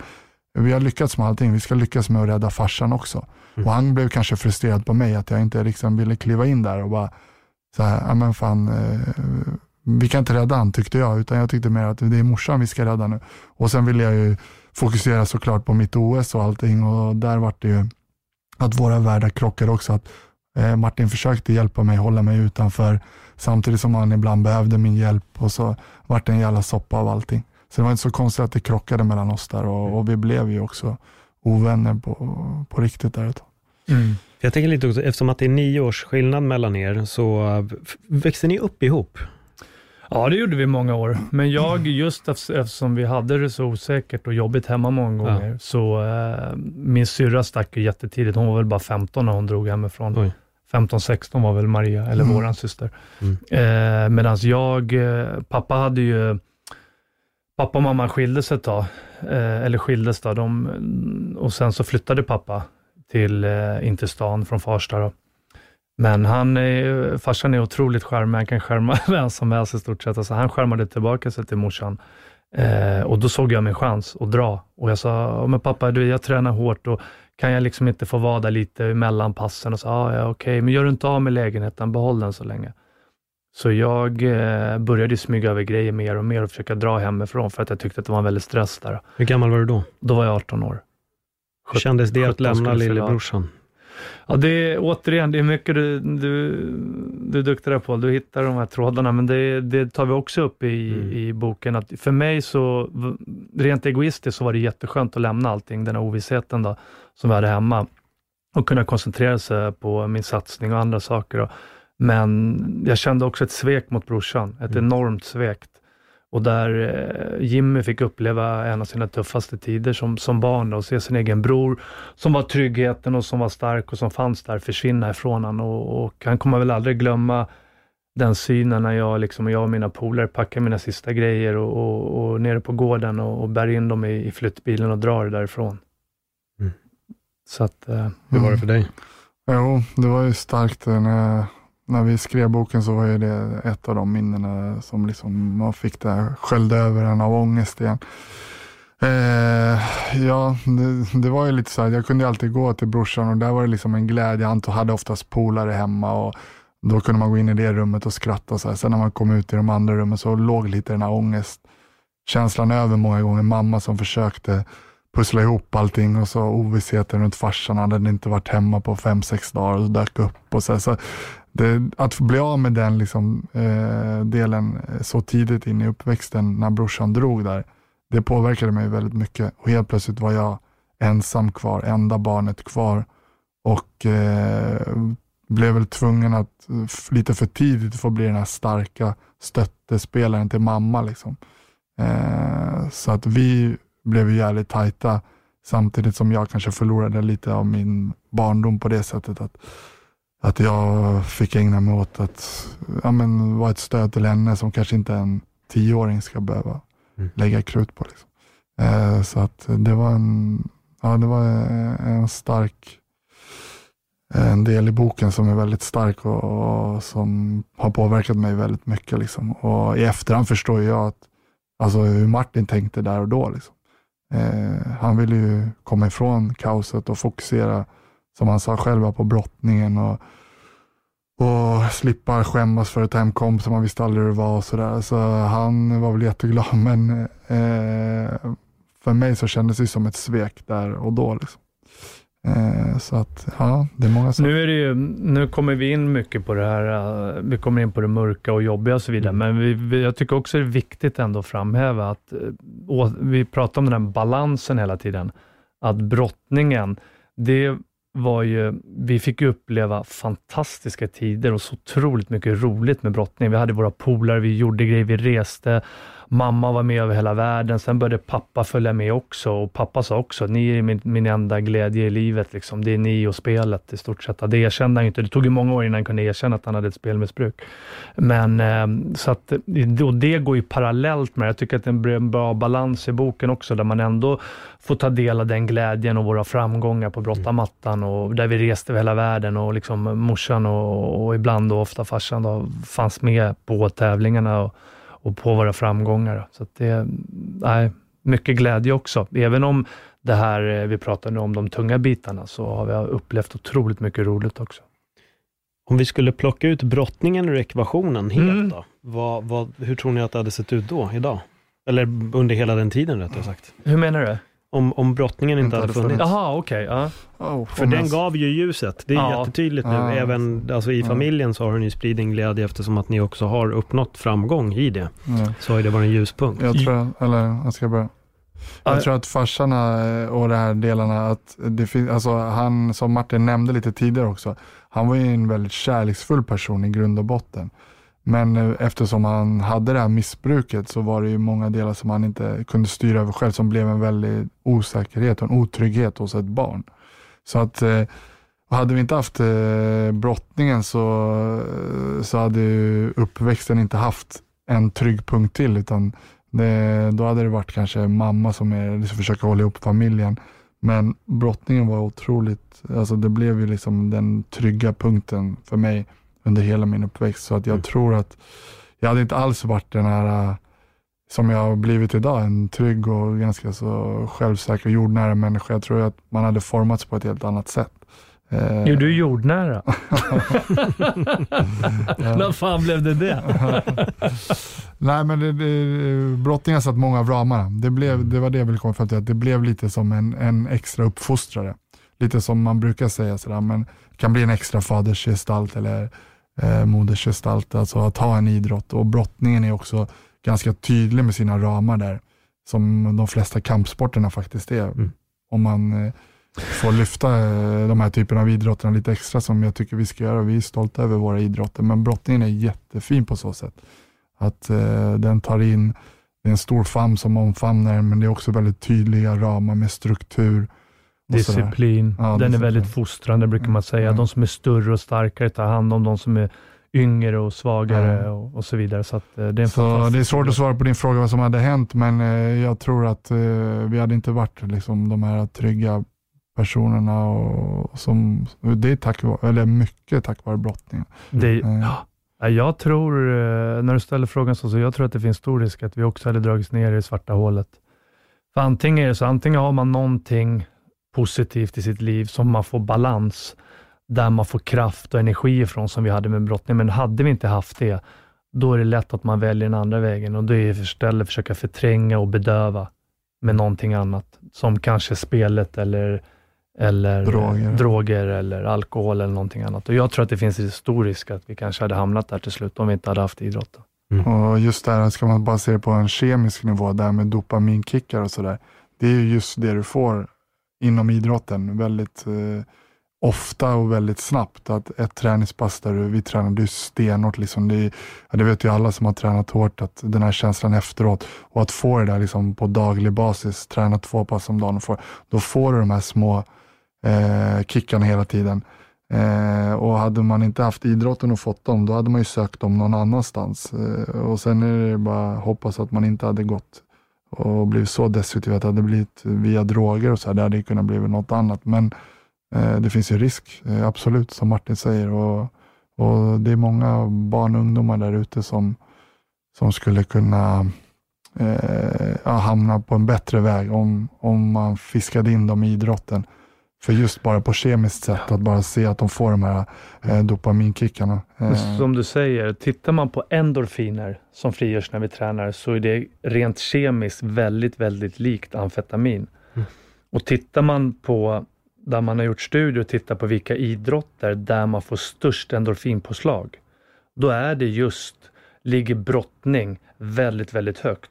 vi har lyckats med allting, vi ska lyckas med att rädda farsan också. Och han blev kanske frustrerad på mig att jag inte liksom ville kliva in där och bara så här, ja men fan, eh, vi kan inte rädda han tyckte jag, utan jag tyckte mer att det är morsan vi ska rädda nu. Och sen ville jag ju fokusera såklart på mitt OS och allting och där var det ju att våra världar krockade också. Att eh, Martin försökte hjälpa mig, hålla mig utanför, samtidigt som han ibland behövde min hjälp och så vart det en jävla soppa av allting. Så det var inte så konstigt att det krockade mellan oss där och, och vi blev ju också ovänner på, på riktigt där ett tag. Jag tänker lite också, eftersom att det är nio års skillnad mellan er, så äh, växte ni upp ihop? Ja, det gjorde vi många år. Men jag, just eftersom vi hade det så osäkert och jobbigt hemma många Ja. gånger, så eh, min syrra stack ju jättetidigt. Hon var väl bara 15 när hon drog hemifrån. Oj. 15-16 var väl Maria, eller Mm. våran syster. Mm. Eh, Medan jag, eh, pappa hade ju, pappa och mamma skildes ett tag, eh, eller skildes då, de, och sen så flyttade pappa till, eh, in till stan från Farsta då. Men han är, farsan är otroligt charmig, han kan skärma vem som helst i stort sett. Alltså han skärmade tillbaka sig till morsan. Eh, och då såg jag min chans att dra. Och jag sa, "Ja, men pappa, du, jag tränar hårt och kan jag liksom inte få vara där lite mellan passen? Och sa, "Ja, ja okej, men gör du inte av med lägenheten, behåll den så länge. Så jag eh, började smyga över grejer mer och mer och försöka dra hemifrån för att jag tyckte att det var en väldig stress där. Hur gammal var du då? Då var jag 18 år. Hur kändes det att 17 lämna lillebrorsan? Ja, det är återigen, det är mycket du, du, du är duktig där på. Du hittar de här trådarna, men det, det tar vi också upp i, Mm. i boken. Att för mig så, rent egoistiskt, så var det jätteskönt att lämna allting, den här ovissheten då, som vi hade hemma och kunna koncentrera sig på min satsning och andra saker. Då. Men jag kände också ett svek mot brorsan, ett Mm. enormt svek. Och där eh, Jimmy fick uppleva en av sina tuffaste tider som, som barn och se sin egen bror som var tryggheten och som var stark och som fanns där försvinna ifrån honom. Och, och han kommer väl aldrig glömma den synen när jag, liksom, och jag och mina polare packar mina sista grejer och, och, och nere på gården och, och bär in dem i, i flyttbilen och drar därifrån. Mm. Så att, eh, Hur var det för dig? Jo, det var ju starkt. När, när vi skrev boken så var ju det ett av de minnena som liksom man fick det här, sköljde över en av ångest igen. Eh, ja, det, det, var ju lite så här, jag kunde alltid gå till brorsan och där var det liksom en glädje. Han hade oftast polare hemma och då kunde man gå in i det rummet och skratta. Så här. Sen när man kom ut i de andra rummen så låg lite den här ångestkänslan över många gånger. Mamma som försökte pussla ihop allting och så ovissheten runt farsan. Han hade inte varit hemma på fem, sex dagar och dök upp. Och så, så det, att bli av med den liksom, eh, delen eh, så tidigt in i uppväxten när brorsan drog där, det påverkade mig väldigt mycket. Och helt plötsligt var jag ensam kvar, enda barnet kvar och eh, blev väl tvungen att lite för tidigt få bli den här starka stöttespelaren till mamma. Liksom. Eh, så att vi blev jävligt tajta samtidigt som jag kanske förlorade lite av min barndom på det sättet att, att jag fick ägna mig åt att ja, men, vara ett stöd till henne som kanske inte en tioåring ska behöva mm. lägga krut på. Liksom. Eh, så att det var en, ja, det var en stark en del i boken som är väldigt stark och, och, som har påverkat mig väldigt mycket. Liksom. Och I efterhand förstår jag att, alltså, hur Martin tänkte där och då. Liksom. Eh, han ville ju komma ifrån kaoset och fokusera, som han sa själva, på brottningen och, och slippa skämmas för ett hemkomst som han visste aldrig hur det var. Och så, där. så han var väl jätteglad, men eh, för mig så kändes det som ett svek där och då. Liksom. Eh, så att, ja, det är många saker. Nu, är det ju, nu kommer vi in mycket på det här, eh, vi kommer in på det mörka och jobbiga och så vidare, mm. men vi, vi, jag tycker också det är viktigt ändå att framhäva att, eh, vi pratar om den här balansen hela tiden, att brottningen, det var ju, vi fick uppleva fantastiska tider och så otroligt mycket roligt med brottning. Vi hade våra polare, vi gjorde grejer, vi reste, Mamma var med över hela världen, sen började pappa följa med också och pappa sa också, ni är min, min enda glädje i livet. Liksom. Det är ni och spelet i stort sett. Det erkände han inte. Det tog ju många år innan han kunde erkänna att han hade ett spelmissbruk. Men eh, så att, och det går ju parallellt med Jag tycker att det är en bra balans i boken också, där man ändå får ta del av den glädjen och våra framgångar på brottamattan och där vi reste över hela världen och liksom morsan och, och ibland och ofta farsan då, fanns med på tävlingarna. Och, och på våra framgångar. Så det är mycket glädje också. Även om det här eh, vi pratar nu om de tunga bitarna, så har vi upplevt otroligt mycket roligt också. Om vi skulle plocka ut brottningen ur ekvationen helt mm. då, vad, vad, hur tror ni att det hade sett ut då, idag? Eller under hela den tiden rättare sagt. Hur menar du? Om, om brottningen inte, inte hade funnits. Jaha, okej. Okay, ja. oh, För den gav ju ljuset. Det är ja. jättetydligt nu. Ja. Även alltså, i familjen så har ni spridit en glädje eftersom att ni också har uppnått framgång i det. Så har det varit en ljuspunkt. Jag tror, eller jag ska börja. Jag tror att farsarna eh, och de här delarna, att det finns, alltså han som Martin nämnde lite tidigare också, han var ju en väldigt kärleksfull person i grund och botten. Men eh, eftersom han hade det här missbruket så var det ju många delar som han inte kunde styra över själv som blev en väldig osäkerhet och en otrygghet hos ett barn. Så att eh, hade vi inte haft eh, brottningen så, så hade uppväxten inte haft en trygg punkt till utan det, då hade det varit kanske mamma som är, liksom försöker hålla ihop familjen. Men brottningen var otroligt, alltså det blev ju liksom den trygga punkten för mig under hela min uppväxt. Så att jag mm. tror att jag hade inte alls varit den här äh, som jag har blivit idag, en trygg och ganska så självsäker och jordnära människa. Jag tror att man hade formats på ett helt annat sätt. Eh, jo, du är jordnära. När fan blev det det? Nej, men det, det, brottningen satt många av ramarna. Det, blev, mm. det var det jag ville komma fram till, att det blev lite som en, en extra uppfostrare. Lite som man brukar säga, sådär, men kan bli en extra fadersgestalt eller eh, modersgestalt, alltså att ha en idrott. Och brottningen är också ganska tydlig med sina ramar där, som de flesta kampsporterna faktiskt är. Mm. Om man eh, får lyfta eh, de här typerna av idrotterna lite extra som jag tycker vi ska göra. Vi är stolta över våra idrotter, men brottningen är jättefin på så sätt. Att eh, den tar in, det är en stor famn som omfamnar men det är också väldigt tydliga ramar med struktur Disciplin. Ja, den är väldigt fostrande brukar man säga. Mm. De som är större och starkare tar hand om de som är yngre och svagare mm. och, och, så vidare. Så, eh, det, är så det är svårt att svara på din fråga vad som hade hänt, men eh, jag tror att eh, vi hade inte varit liksom, de här trygga personerna. Och, som, det är tack, eller mycket tack vare brottningen. Det, ja. Jag tror, när du ställer frågan så, så jag tror att det finns stor risk att vi också hade dragits ner i det svarta hålet För antingen är det så, antingen har man någonting positivt i sitt liv som man får balans, där man får kraft och energi ifrån som vi hade med brottning. Men hade vi inte haft det, då är det lätt att man väljer den andra vägen och det är istället försöka förtränga och bedöva med någonting annat, som kanske spelet eller, eller Droger. droger eller alkohol eller någonting annat. Och Jag tror att det finns en stor risk att vi kanske hade hamnat där till slut om vi inte hade haft idrotten. Och just där, ska man bara se det på en kemisk nivå, där med dopaminkickar och sådär. Det är ju just det du får inom idrotten väldigt eh, ofta och väldigt snabbt. Att ett träningspass där du, vi tränade ju stenhårt, liksom, det, är- ja, det vet ju alla som har tränat hårt, att den här känslan efteråt och att få det där liksom på daglig basis, träna två pass om dagen, och få, då får du de här små eh, kickarna hela tiden. Eh, och hade man inte haft idrotten och fått dem, då hade man ju sökt dem någon annanstans. Eh, och sen är det bara att hoppas att man inte hade gått och blivit så destruktiv att det hade blivit via droger och så här, det hade kunnat bli något annat. Men eh, det finns ju risk, eh, absolut, som Martin säger. Och, och det är många barn och ungdomar där ute som, som skulle kunna eh, hamna på en bättre väg om, om man fiskade in dem i idrotten. För just bara på kemiskt sätt, att bara se att de får de här eh, dopaminkickarna. Eh, Som du säger, tittar man på endorfiner som frigörs när vi tränar så är det rent kemiskt väldigt, väldigt likt amfetamin. Och tittar man på, där man har gjort studier och tittar på vilka idrotter där man får störst endorfinpåslag, då är det just, ligger brottning väldigt, väldigt högt.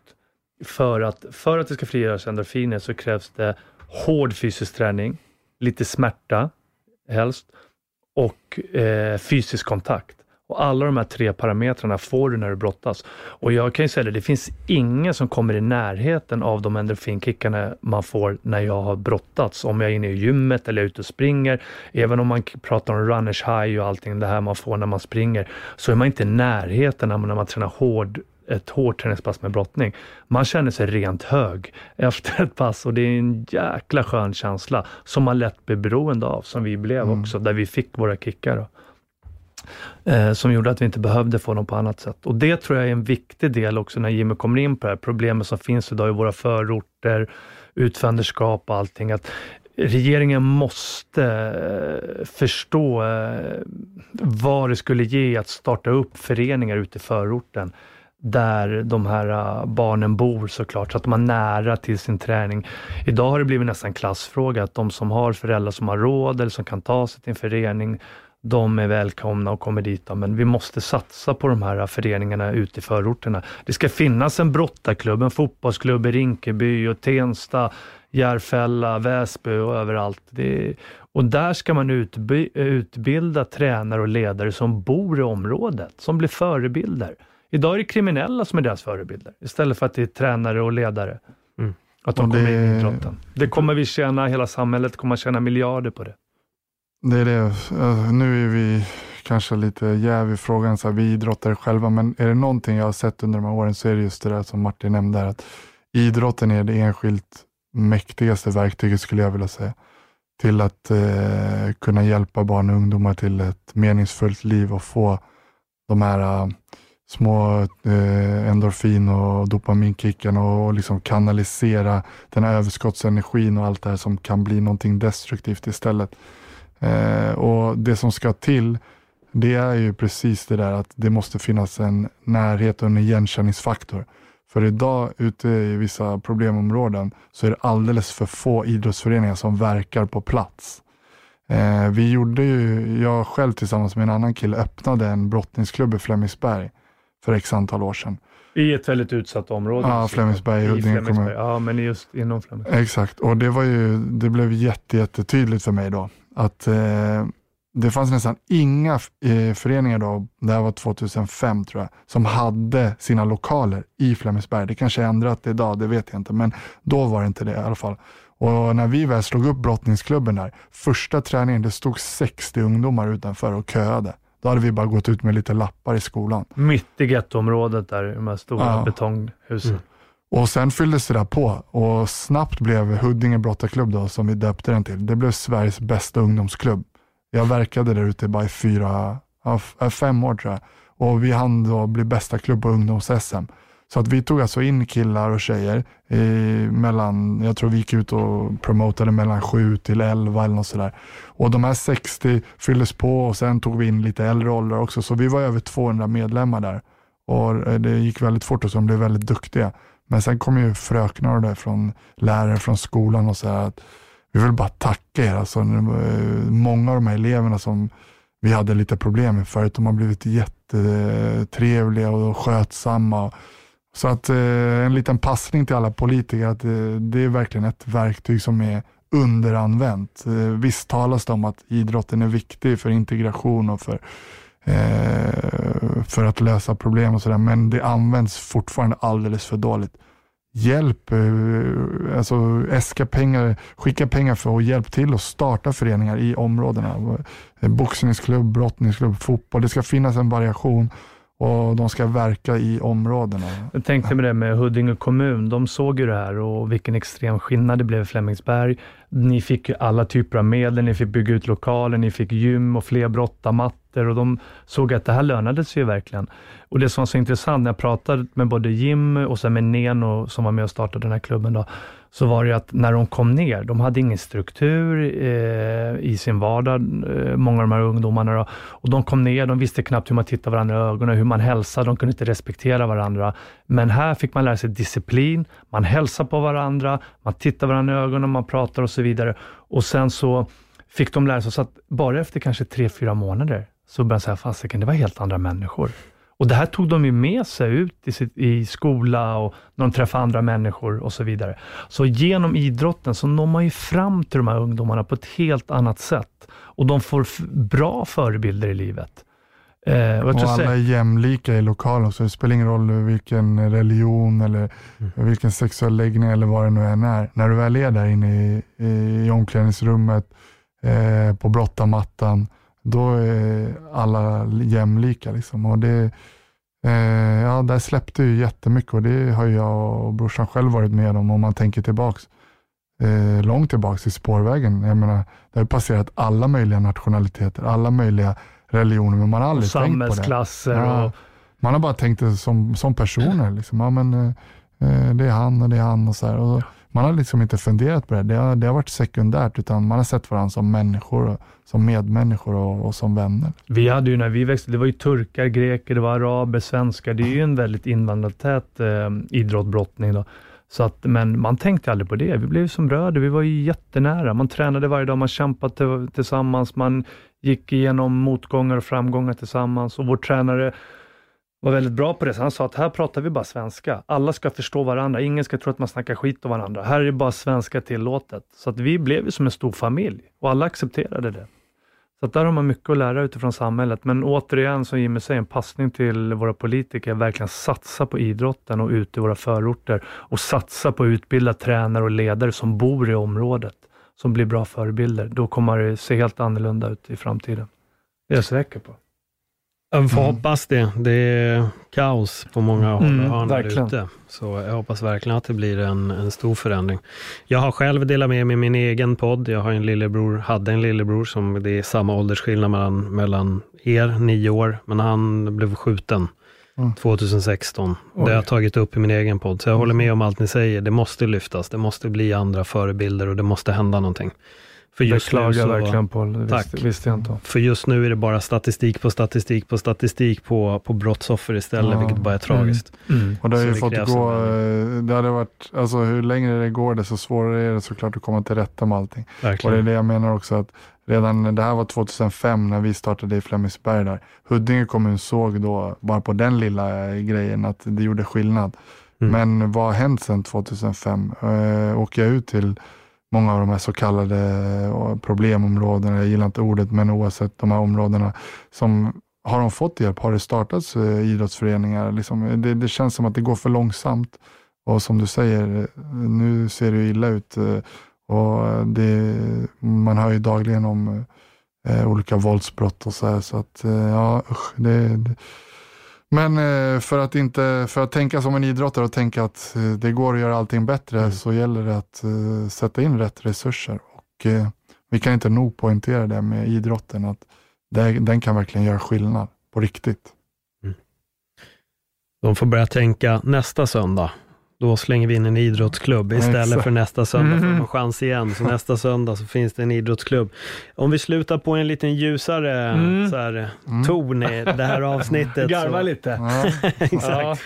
För att, för att det ska frigöras endorfiner så krävs det hård fysisk träning, lite smärta helst och eh, fysisk kontakt. Och alla de här tre parametrarna får du när du brottas. Och jag kan ju säga det, det finns ingen som kommer i närheten av de endorfinkickarna man får när jag har brottats. Om jag är inne i gymmet eller är ute och springer. Även om man pratar om runners high och allting det här man får när man springer, så är man inte i närheten när man, när man tränar hård ett hårt träningspass med brottning. Man känner sig rent hög efter ett pass och det är en jäkla skön känsla som man lätt blir beroende av, som vi blev också, där vi fick våra kickar. Då. Eh, som gjorde att vi inte behövde få dem på annat sätt. Och Det tror jag är en viktig del också när Jimmy kommer in på det här problemet som finns idag i våra förorter, utfänderskap och allting. Att regeringen måste eh, förstå eh, vad det skulle ge att starta upp föreningar ute i förorten där de här äh, barnen bor såklart, så att de har nära till sin träning. Idag har det blivit nästan klassfråga, att de som har föräldrar som har råd eller som kan ta sig till en förening, de är välkomna och kommer dit. Men vi måste satsa på de här äh, föreningarna ute i förorterna. Det ska finnas en brottarklubb, en fotbollsklubb i Rinkeby och Tensta, Järfälla, Väsby och överallt. Det, och där ska man utby, utbilda tränare och ledare som bor i området, som blir förebilder. Idag är det kriminella som är deras förebilder, istället för att det är tränare och ledare. Mm. Att de Och kommer det- in i idrotten. Det kommer vi tjäna, hela samhället kommer tjäna miljarder på det. Det är det. Eh, Nu är vi kanske lite jäv i frågan, så här, vi idrottare själva, men är det någonting jag har sett under de här åren så är det just det där som Martin nämnde, här, att idrotten är det enskilt mäktigaste verktyget skulle jag vilja säga, till att eh, kunna hjälpa barn och ungdomar till ett meningsfullt liv och få de här eh, små eh, endorfin och dopaminkickarna och liksom kanalisera den här överskottsenergin och allt det här som kan bli någonting destruktivt istället. Eh, och Det som ska till, det är ju precis det där att det måste finnas en närhet och en igenkänningsfaktor. För idag ute i vissa problemområden så är det alldeles för få idrottsföreningar som verkar på plats. Eh, vi gjorde ju, jag själv tillsammans med en annan kille öppnade en brottningsklubb i Flemingsberg för x antal år sedan. I ett väldigt utsatt område. Ja, Flemingsberg, Huddinge kommun. Ja, men just inom Flemingsberg. Exakt, och det, var ju, det blev jätte, jättetydligt för mig då att eh, det fanns nästan inga eh, föreningar då, det här var 2005 tror jag, som hade sina lokaler i Flemingsberg. Det kanske är ändrat idag, det vet jag inte, men då var det inte det i alla fall. Och när vi väl slog upp brottningsklubben där, första träningen, det stod 60 ungdomar utanför och köade. Då hade vi bara gått ut med lite lappar i skolan. Mitt i gettoområdet där, i de här stora Ja. betonghusen. Och sen fylldes det där på och snabbt blev Huddinge brottarklubb då, som vi döpte den till, det blev Sveriges bästa ungdomsklubb. Jag verkade där ute bara i fyra, fem år tror jag. Och vi hann då bli bästa klubb på ungdoms-SM. Så att vi tog alltså in killar och tjejer i, mellan, jag tror vi gick ut och promotade mellan 7 till 11 eller något sådär. Och de här 60 fylldes på och sen tog vi in lite äldre åldrar också. Så vi var över 200 medlemmar där. Och eh, det gick väldigt fort och så de blev väldigt duktiga. Men sen kom ju fröknar och det från lärare från skolan och så att vi vill bara tacka er. Alltså, eh, många av de här eleverna som vi hade lite problem med förut, de har blivit jättetrevliga och skötsamma. Så att eh, en liten passning till alla politiker, att eh, det är verkligen ett verktyg som är underanvänt. Eh, visst talas det om att idrotten är viktig för integration och för, eh, för att lösa problem och sådär, men det används fortfarande alldeles för dåligt hjälp, eh, alltså äska pengar, skicka pengar för att hjälpa till att starta föreningar i områdena. Eh, boxningsklubb, brottningsklubb, fotboll. Det ska finnas en variation och de ska verka i områdena. Jag tänkte med det med Huddinge kommun, de såg ju det här och vilken extrem skillnad det blev i Flemingsberg. Ni fick ju alla typer av medel, ni fick bygga ut lokaler, ni fick gym och fler brottamattor och de såg att det här lönade sig ju verkligen. Och det som var så intressant, när jag pratade med både Jim och sen med Neno som var med och startade den här klubben, då, så var det att när de kom ner, de hade ingen struktur eh, i sin vardag, eh, många av de här ungdomarna. Då, och de kom ner, de visste knappt hur man tittade varandra i ögonen, hur man hälsade, de kunde inte respektera varandra. Men här fick man lära sig disciplin, man hälsar på varandra, man tittar varandra i ögonen, man pratar och så vidare. Och sen så fick de lära sig, så att bara efter kanske tre, fyra månader, så började jag säga, fasiken, det var helt andra människor. Och det här tog de ju med sig ut i, sitt, i skola och när de träffade andra människor och så vidare. Så genom idrotten så når man ju fram till de här ungdomarna på ett helt annat sätt. Och de får bra förebilder i livet. Eh, och, och alla är jämlika i lokalen, så det spelar ingen roll vilken religion eller mm. vilken sexuell läggning eller vad det nu än är. När du väl är där inne i, i, i omklädningsrummet, eh, på brottamattan, då är alla jämlika. Liksom. Och det, eh, ja, där släppte ju jättemycket och det har jag och brorsan själv varit med om om man tänker tillbaks. Eh, långt tillbaks i spårvägen. Jag menar, det har passerat alla möjliga nationaliteter, alla möjliga religioner, men man har aldrig tänkt på det. Samhällsklasser. Ja, och... Man har bara tänkt det som, som personer. Liksom. Ja, men, eh, eh, det är han och det är han och så här. Och man har liksom inte funderat på det. Det har, det har varit sekundärt, utan man har sett varandra som människor, som medmänniskor och, och, som vänner. Vi hade ju när vi växte, det var ju turkar, greker, det var araber, svenskar. Det är ju en väldigt invandrartät eh, idrott, brottning. Då. Så att, men man tänkte aldrig på det. Vi blev som bröder, vi var ju jättenära. Man tränade varje dag, man kämpade tillsammans, man gick igenom motgångar och framgångar tillsammans och vår tränare var väldigt bra på det. Så han sa att här pratar vi bara svenska. Alla ska förstå varandra. Ingen ska tro att man snackar skit om varandra. Här är bara svenska tillåtet. Så att vi blev ju som en stor familj och alla accepterade det. Så att där har man mycket att lära utifrån samhället. Men återigen, som Jimmy säger, en passning till våra politiker, verkligen satsa på idrotten och ute i våra förorter och satsa på att utbilda tränare och ledare som bor i området, som blir bra förebilder. Då kommer det se helt annorlunda ut i framtiden. Det är jag säker på. Jag får mm. hoppas det. Det är kaos på många håll mm, och hörn ute. Så jag hoppas verkligen att det blir en, en stor förändring. Jag har själv delat med mig min egen podd. Jag har en lillebror, hade en lillebror som det är samma åldersskillnad mellan, mellan er, nio år, men han blev skjuten mm. 2016. Oj. Det har jag tagit upp i min egen podd. Så jag håller med om allt ni säger. Det måste lyftas, det måste bli andra förebilder och det måste hända någonting. För just Beklagar nu så, verkligen Paul, det tack. Visste, visste jag inte För just nu är det bara statistik på statistik på statistik på, på brottsoffer istället, ja. vilket bara är tragiskt. Mm. Mm. Och det har ju fått gå, eh, det hade varit, alltså hur längre det går desto svårare är det såklart att komma till rätta med allting. Verkligen. Och det är det jag menar också att redan, det här var 2005 när vi startade i Flemingsberg där. Huddinge kommun såg då, bara på den lilla grejen, att det gjorde skillnad. Mm. Men vad har hänt sedan 2005? Äh, åker jag ut till många av de här så kallade eh, problemområdena, jag gillar inte ordet, men oavsett de här områdena, som har de fått hjälp? Har det startats eh, idrottsföreningar? Liksom, det, det, känns som att det går för långsamt. Och som du säger, eh, nu ser det illa ut. Och det, man hör ju dagligen om eh, olika våldsbrott och så här. Så att, ja, usch, det, det men eh, för att, inte, för att tänka som en idrottare och tänka att eh, det går att göra allting bättre mm. så gäller det att uh, sätta in rätt resurser. Och Vi kan inte nog poängtera det med idrotten, att den kan verkligen göra skillnad på riktigt. Mm. De får börja tänka nästa söndag. Då slänger vi in en idrottsklubb istället Exakt. för nästa söndag får de Mhm. en chans igen. Så nästa söndag så finns det en idrottsklubb. Om vi slutar på en liten ljusare Mm. så här, ton i det här avsnittet. Garva så, lite. Exakt. Ja.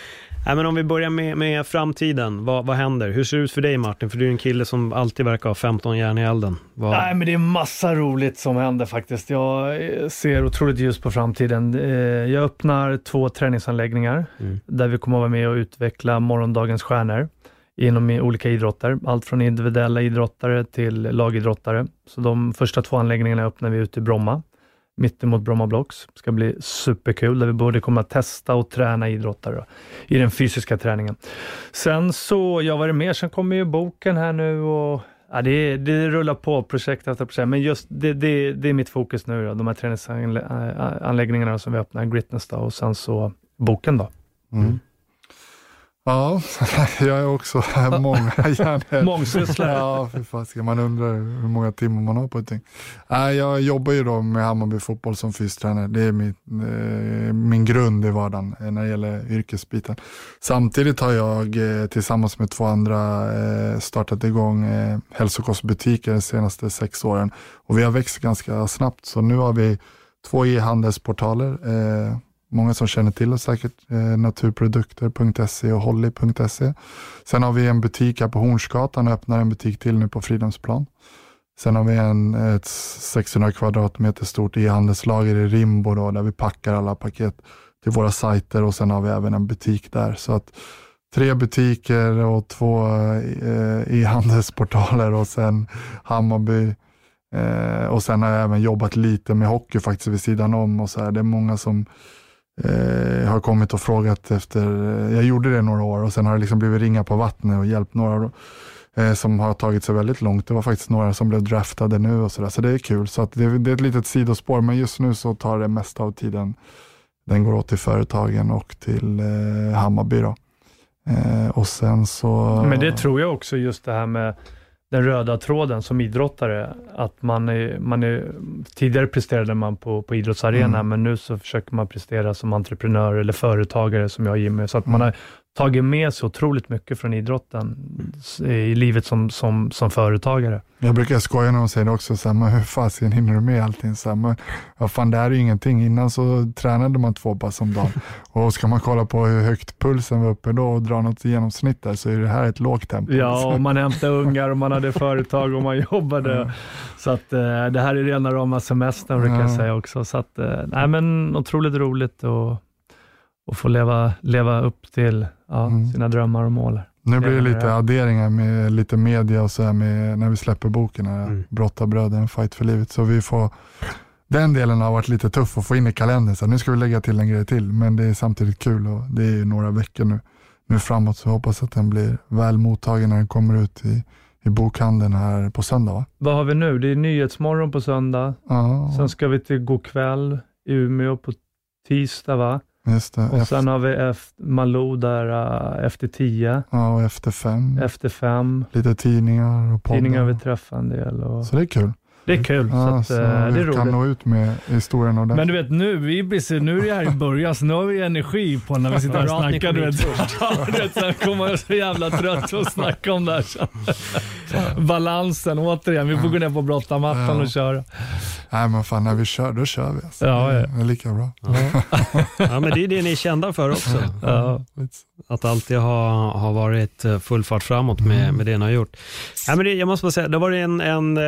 Nej, men om vi börjar med, med framtiden, vad, vad händer? Hur ser det ut för dig Martin? För du är en kille som alltid verkar ha 15 järn i elden. Vad, Nej, men det är massa roligt som händer faktiskt. Jag eh, ser otroligt ljus på framtiden. Eh, Jag öppnar två träningsanläggningar Mm. där vi kommer att vara med och utveckla morgondagens stjärnor inom olika idrotter. Allt från individuella idrottare till lagidrottare. Så de första två anläggningarna öppnar vi ute i Bromma, mittemot Bromma Blocks. Det ska bli superkul, där vi både kommer att testa och träna idrottare då, i den fysiska träningen. Sen så, ja vad är det mer? Sen kommer ju boken här nu och Ja, det, det rullar på projekt efter projekt, men just det, det, det är mitt fokus nu. Då. De här träningsanläggningarna eh, som vi öppnar, Gritness då, och sen så boken då. Mm. Ja, jag är också många hjärnor. Mångsysslare. Ja, för fasiken. Man undrar hur många timmar man har på ett. Nej, Jag jobbar ju då med Hammarby fotboll som fystränare. Det är min, eh, min grund i vardagen eh, när det gäller yrkesbiten. Samtidigt har jag eh, tillsammans med två andra startat igång hälsokostbutiker de senaste sex åren. Och vi har växt ganska snabbt. Så nu har vi två e-handelsportaler. Många som känner till oss säkert, eh, naturprodukter.se och holly.se. Sen har vi en butik här på Hornsgatan och öppnar en butik till nu på Fridhemsplan. Sen har vi en, ett 600 kvadratmeter stort e-handelslager i Rimbo då, där vi packar alla paket till våra sajter och sen har vi även en butik där. Så att tre butiker och två eh, e-handelsportaler och sen Hammarby. Eh, och sen har jag även jobbat lite med hockey faktiskt vid sidan om. Och så här. Det är många som eh, har kommit och frågat efter, eh, jag gjorde det några år och sen har det liksom blivit ringa på vattnet och hjälpt några eh, som har tagit sig väldigt långt. Det var faktiskt några som blev draftade nu och sådär, så det är kul. Så att det, det är ett litet sidospår, men just nu så tar det mesta av tiden, den går åt till företagen och till eh, Hammarby då. Eh, och sen så... Men det tror jag också, just det här med den röda tråden som idrottare, att man är, man är, tidigare presterade man på, på idrottsarena, Mm. men nu så försöker man prestera som entreprenör eller företagare som jag och Jimmy, så att man Mm. har tagit med sig otroligt mycket från idrotten i livet som, som, som företagare. Jag brukar skoja när de säger det också, så här, men hur fasiken hinner du med allting? Så här, men, ja, fan, det här är ju ingenting. Innan så tränade man två pass om dagen. och ska man kolla på hur högt pulsen var uppe då och dra något genomsnitt där så är det här ett lågt tempo. Ja, och man hämtade ungar och man hade företag och man jobbade. Så att eh, det här är rena rama semestern brukar jag Ja. säga också. Så att, eh, nej men otroligt roligt att, att få leva, leva upp till ja, Mm. sina drömmar och mål. Nu blir det lite adderingar med lite media och så här med, när vi släpper boken, här, Mm. Brottarbröder, en fight för livet. Så vi får, den delen har varit lite tuff att få in i kalendern. Så nu ska vi lägga till en grej till, men det är samtidigt kul och det är några veckor nu, nu framåt. Så jag hoppas att den blir väl mottagen när den kommer ut i, i bokhandeln här på söndag. Va? Vad har vi nu? Det är Nyhetsmorgon på söndag. Ja, Sen ska vi till God kväll i Umeå på tisdag va? Och Efter, sen har vi efter, Malou där eh, efter tio, ja, och efter fem, efter fem. lite tidningar och poddar. Tidningar vi träffar en del. Och... Så det är kul. Det är kul, så, Ja, att, så eh, det är roligt. kan nå ut med historien och Men du vet nu, vi blir, så- nu är det här i början, så nu har vi energi på när vi sitter här och att snackar. Du vet. Ja, du vet, sen kommer jag så jävla trött att snacka om det här sen. Balansen, återigen, vi får gå ner på brottarmattan Ja. och köra. Nej men fan, när vi kör, då kör vi. Alltså. Ja, ja. Det är lika bra. Ja, men det är det ni är kända för också. Ja. Att alltid ha, ha varit eh, full fart framåt med, med det ni har gjort. Ja, men det, jag måste bara säga, det har varit en, en eh,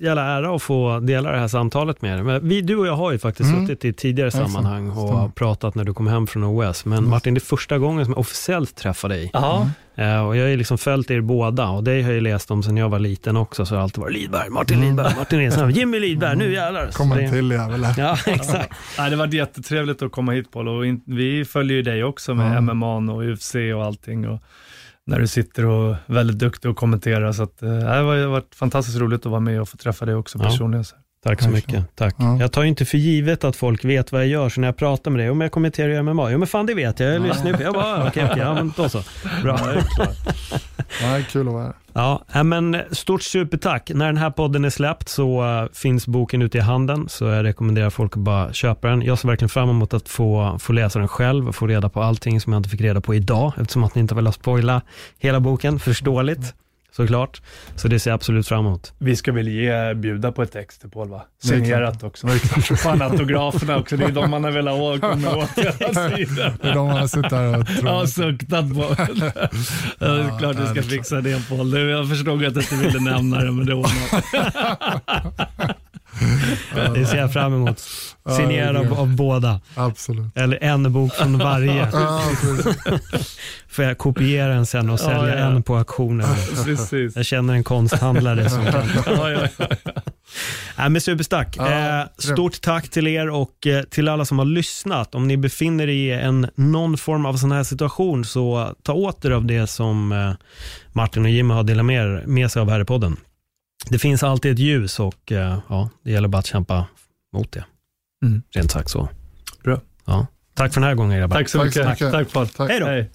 jävla ära att få dela det här samtalet med er. Men vi, du och jag har ju faktiskt Mm. suttit i tidigare sammanhang och stämmer. pratat när du kom hem från OS. Men Martin, det är första gången som jag officiellt träffar dig. Ja. Eh, och jag har ju liksom följt er båda och dig har jag ju läst om sedan jag var liten också. Så har alltid varit Lidberg, Martin Lidberg, Martin Nilsson, Jimmy Lidberg, nu jävlar. Så Kommer det- en till jävel. Ja, exakt. Nej, det var jättetrevligt att komma hit Paul och in, vi följer ju dig också med Ja. MMA och UFC och allting. Och när du sitter och är väldigt duktig och kommenterar. Så att, eh, det har varit fantastiskt roligt att vara med och få träffa dig också Ja. personligen. Så. Tack så Kanske. mycket. Tack. Ja. Jag tar ju inte för givet att folk vet vad jag gör, så när jag pratar med dig, om jag kommenterar MMA, jo men fan det vet jag, jag lyssnar ju på, jag bara, okej, okej, ja men då så. Bra. Ja, det är kul att vara här. Ja, men stort supertack. När den här podden är släppt så äh, finns boken ute i handeln, så jag rekommenderar folk att bara köpa den. Jag ser verkligen fram emot att få, få läsa den själv och få reda på allting som jag inte fick reda på idag, eftersom att ni inte vill spoila hela boken, förståeligt. Såklart. Så det ser jag absolut fram emot. Vi ska väl ge, bjuda på ett ex till Paul va? Signerat också. Det är klart. Fan autograferna också, det är de man har velat ha- komma åt hela tiden. Det är de man har suttit här och har trott. suktat på. Ja, det är klart vi ska fixa det Paul. Jag förstod att du inte ville nämna det, men det ordnar Det ser jag fram emot. Signerad av, av båda. Absolut. Eller en bok från varje. Får jag kopiera den sen och sälja ja. en på auktionen. Precis. Jag känner en konsthandlare som kan. Nej, men superstark. Ja, eh, stort tack till er och eh, till alla som har lyssnat. Om ni befinner er i en, någon form av sån här situation så ta åter av det som eh, Martin och Jimmy har delat med, med sig av här i podden. Det finns alltid ett ljus och eh, ja, det gäller bara att kämpa mot det. Mm. Rent sagt så. Bra. Ja. Tack för den här gången grabbar. Tack så Tack mycket. mycket. Tack Paul. Tack. Hej då. Hej.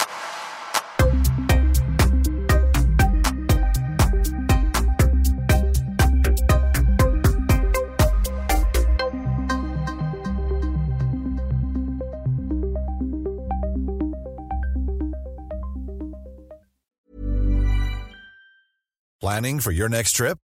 Planning for your next trip?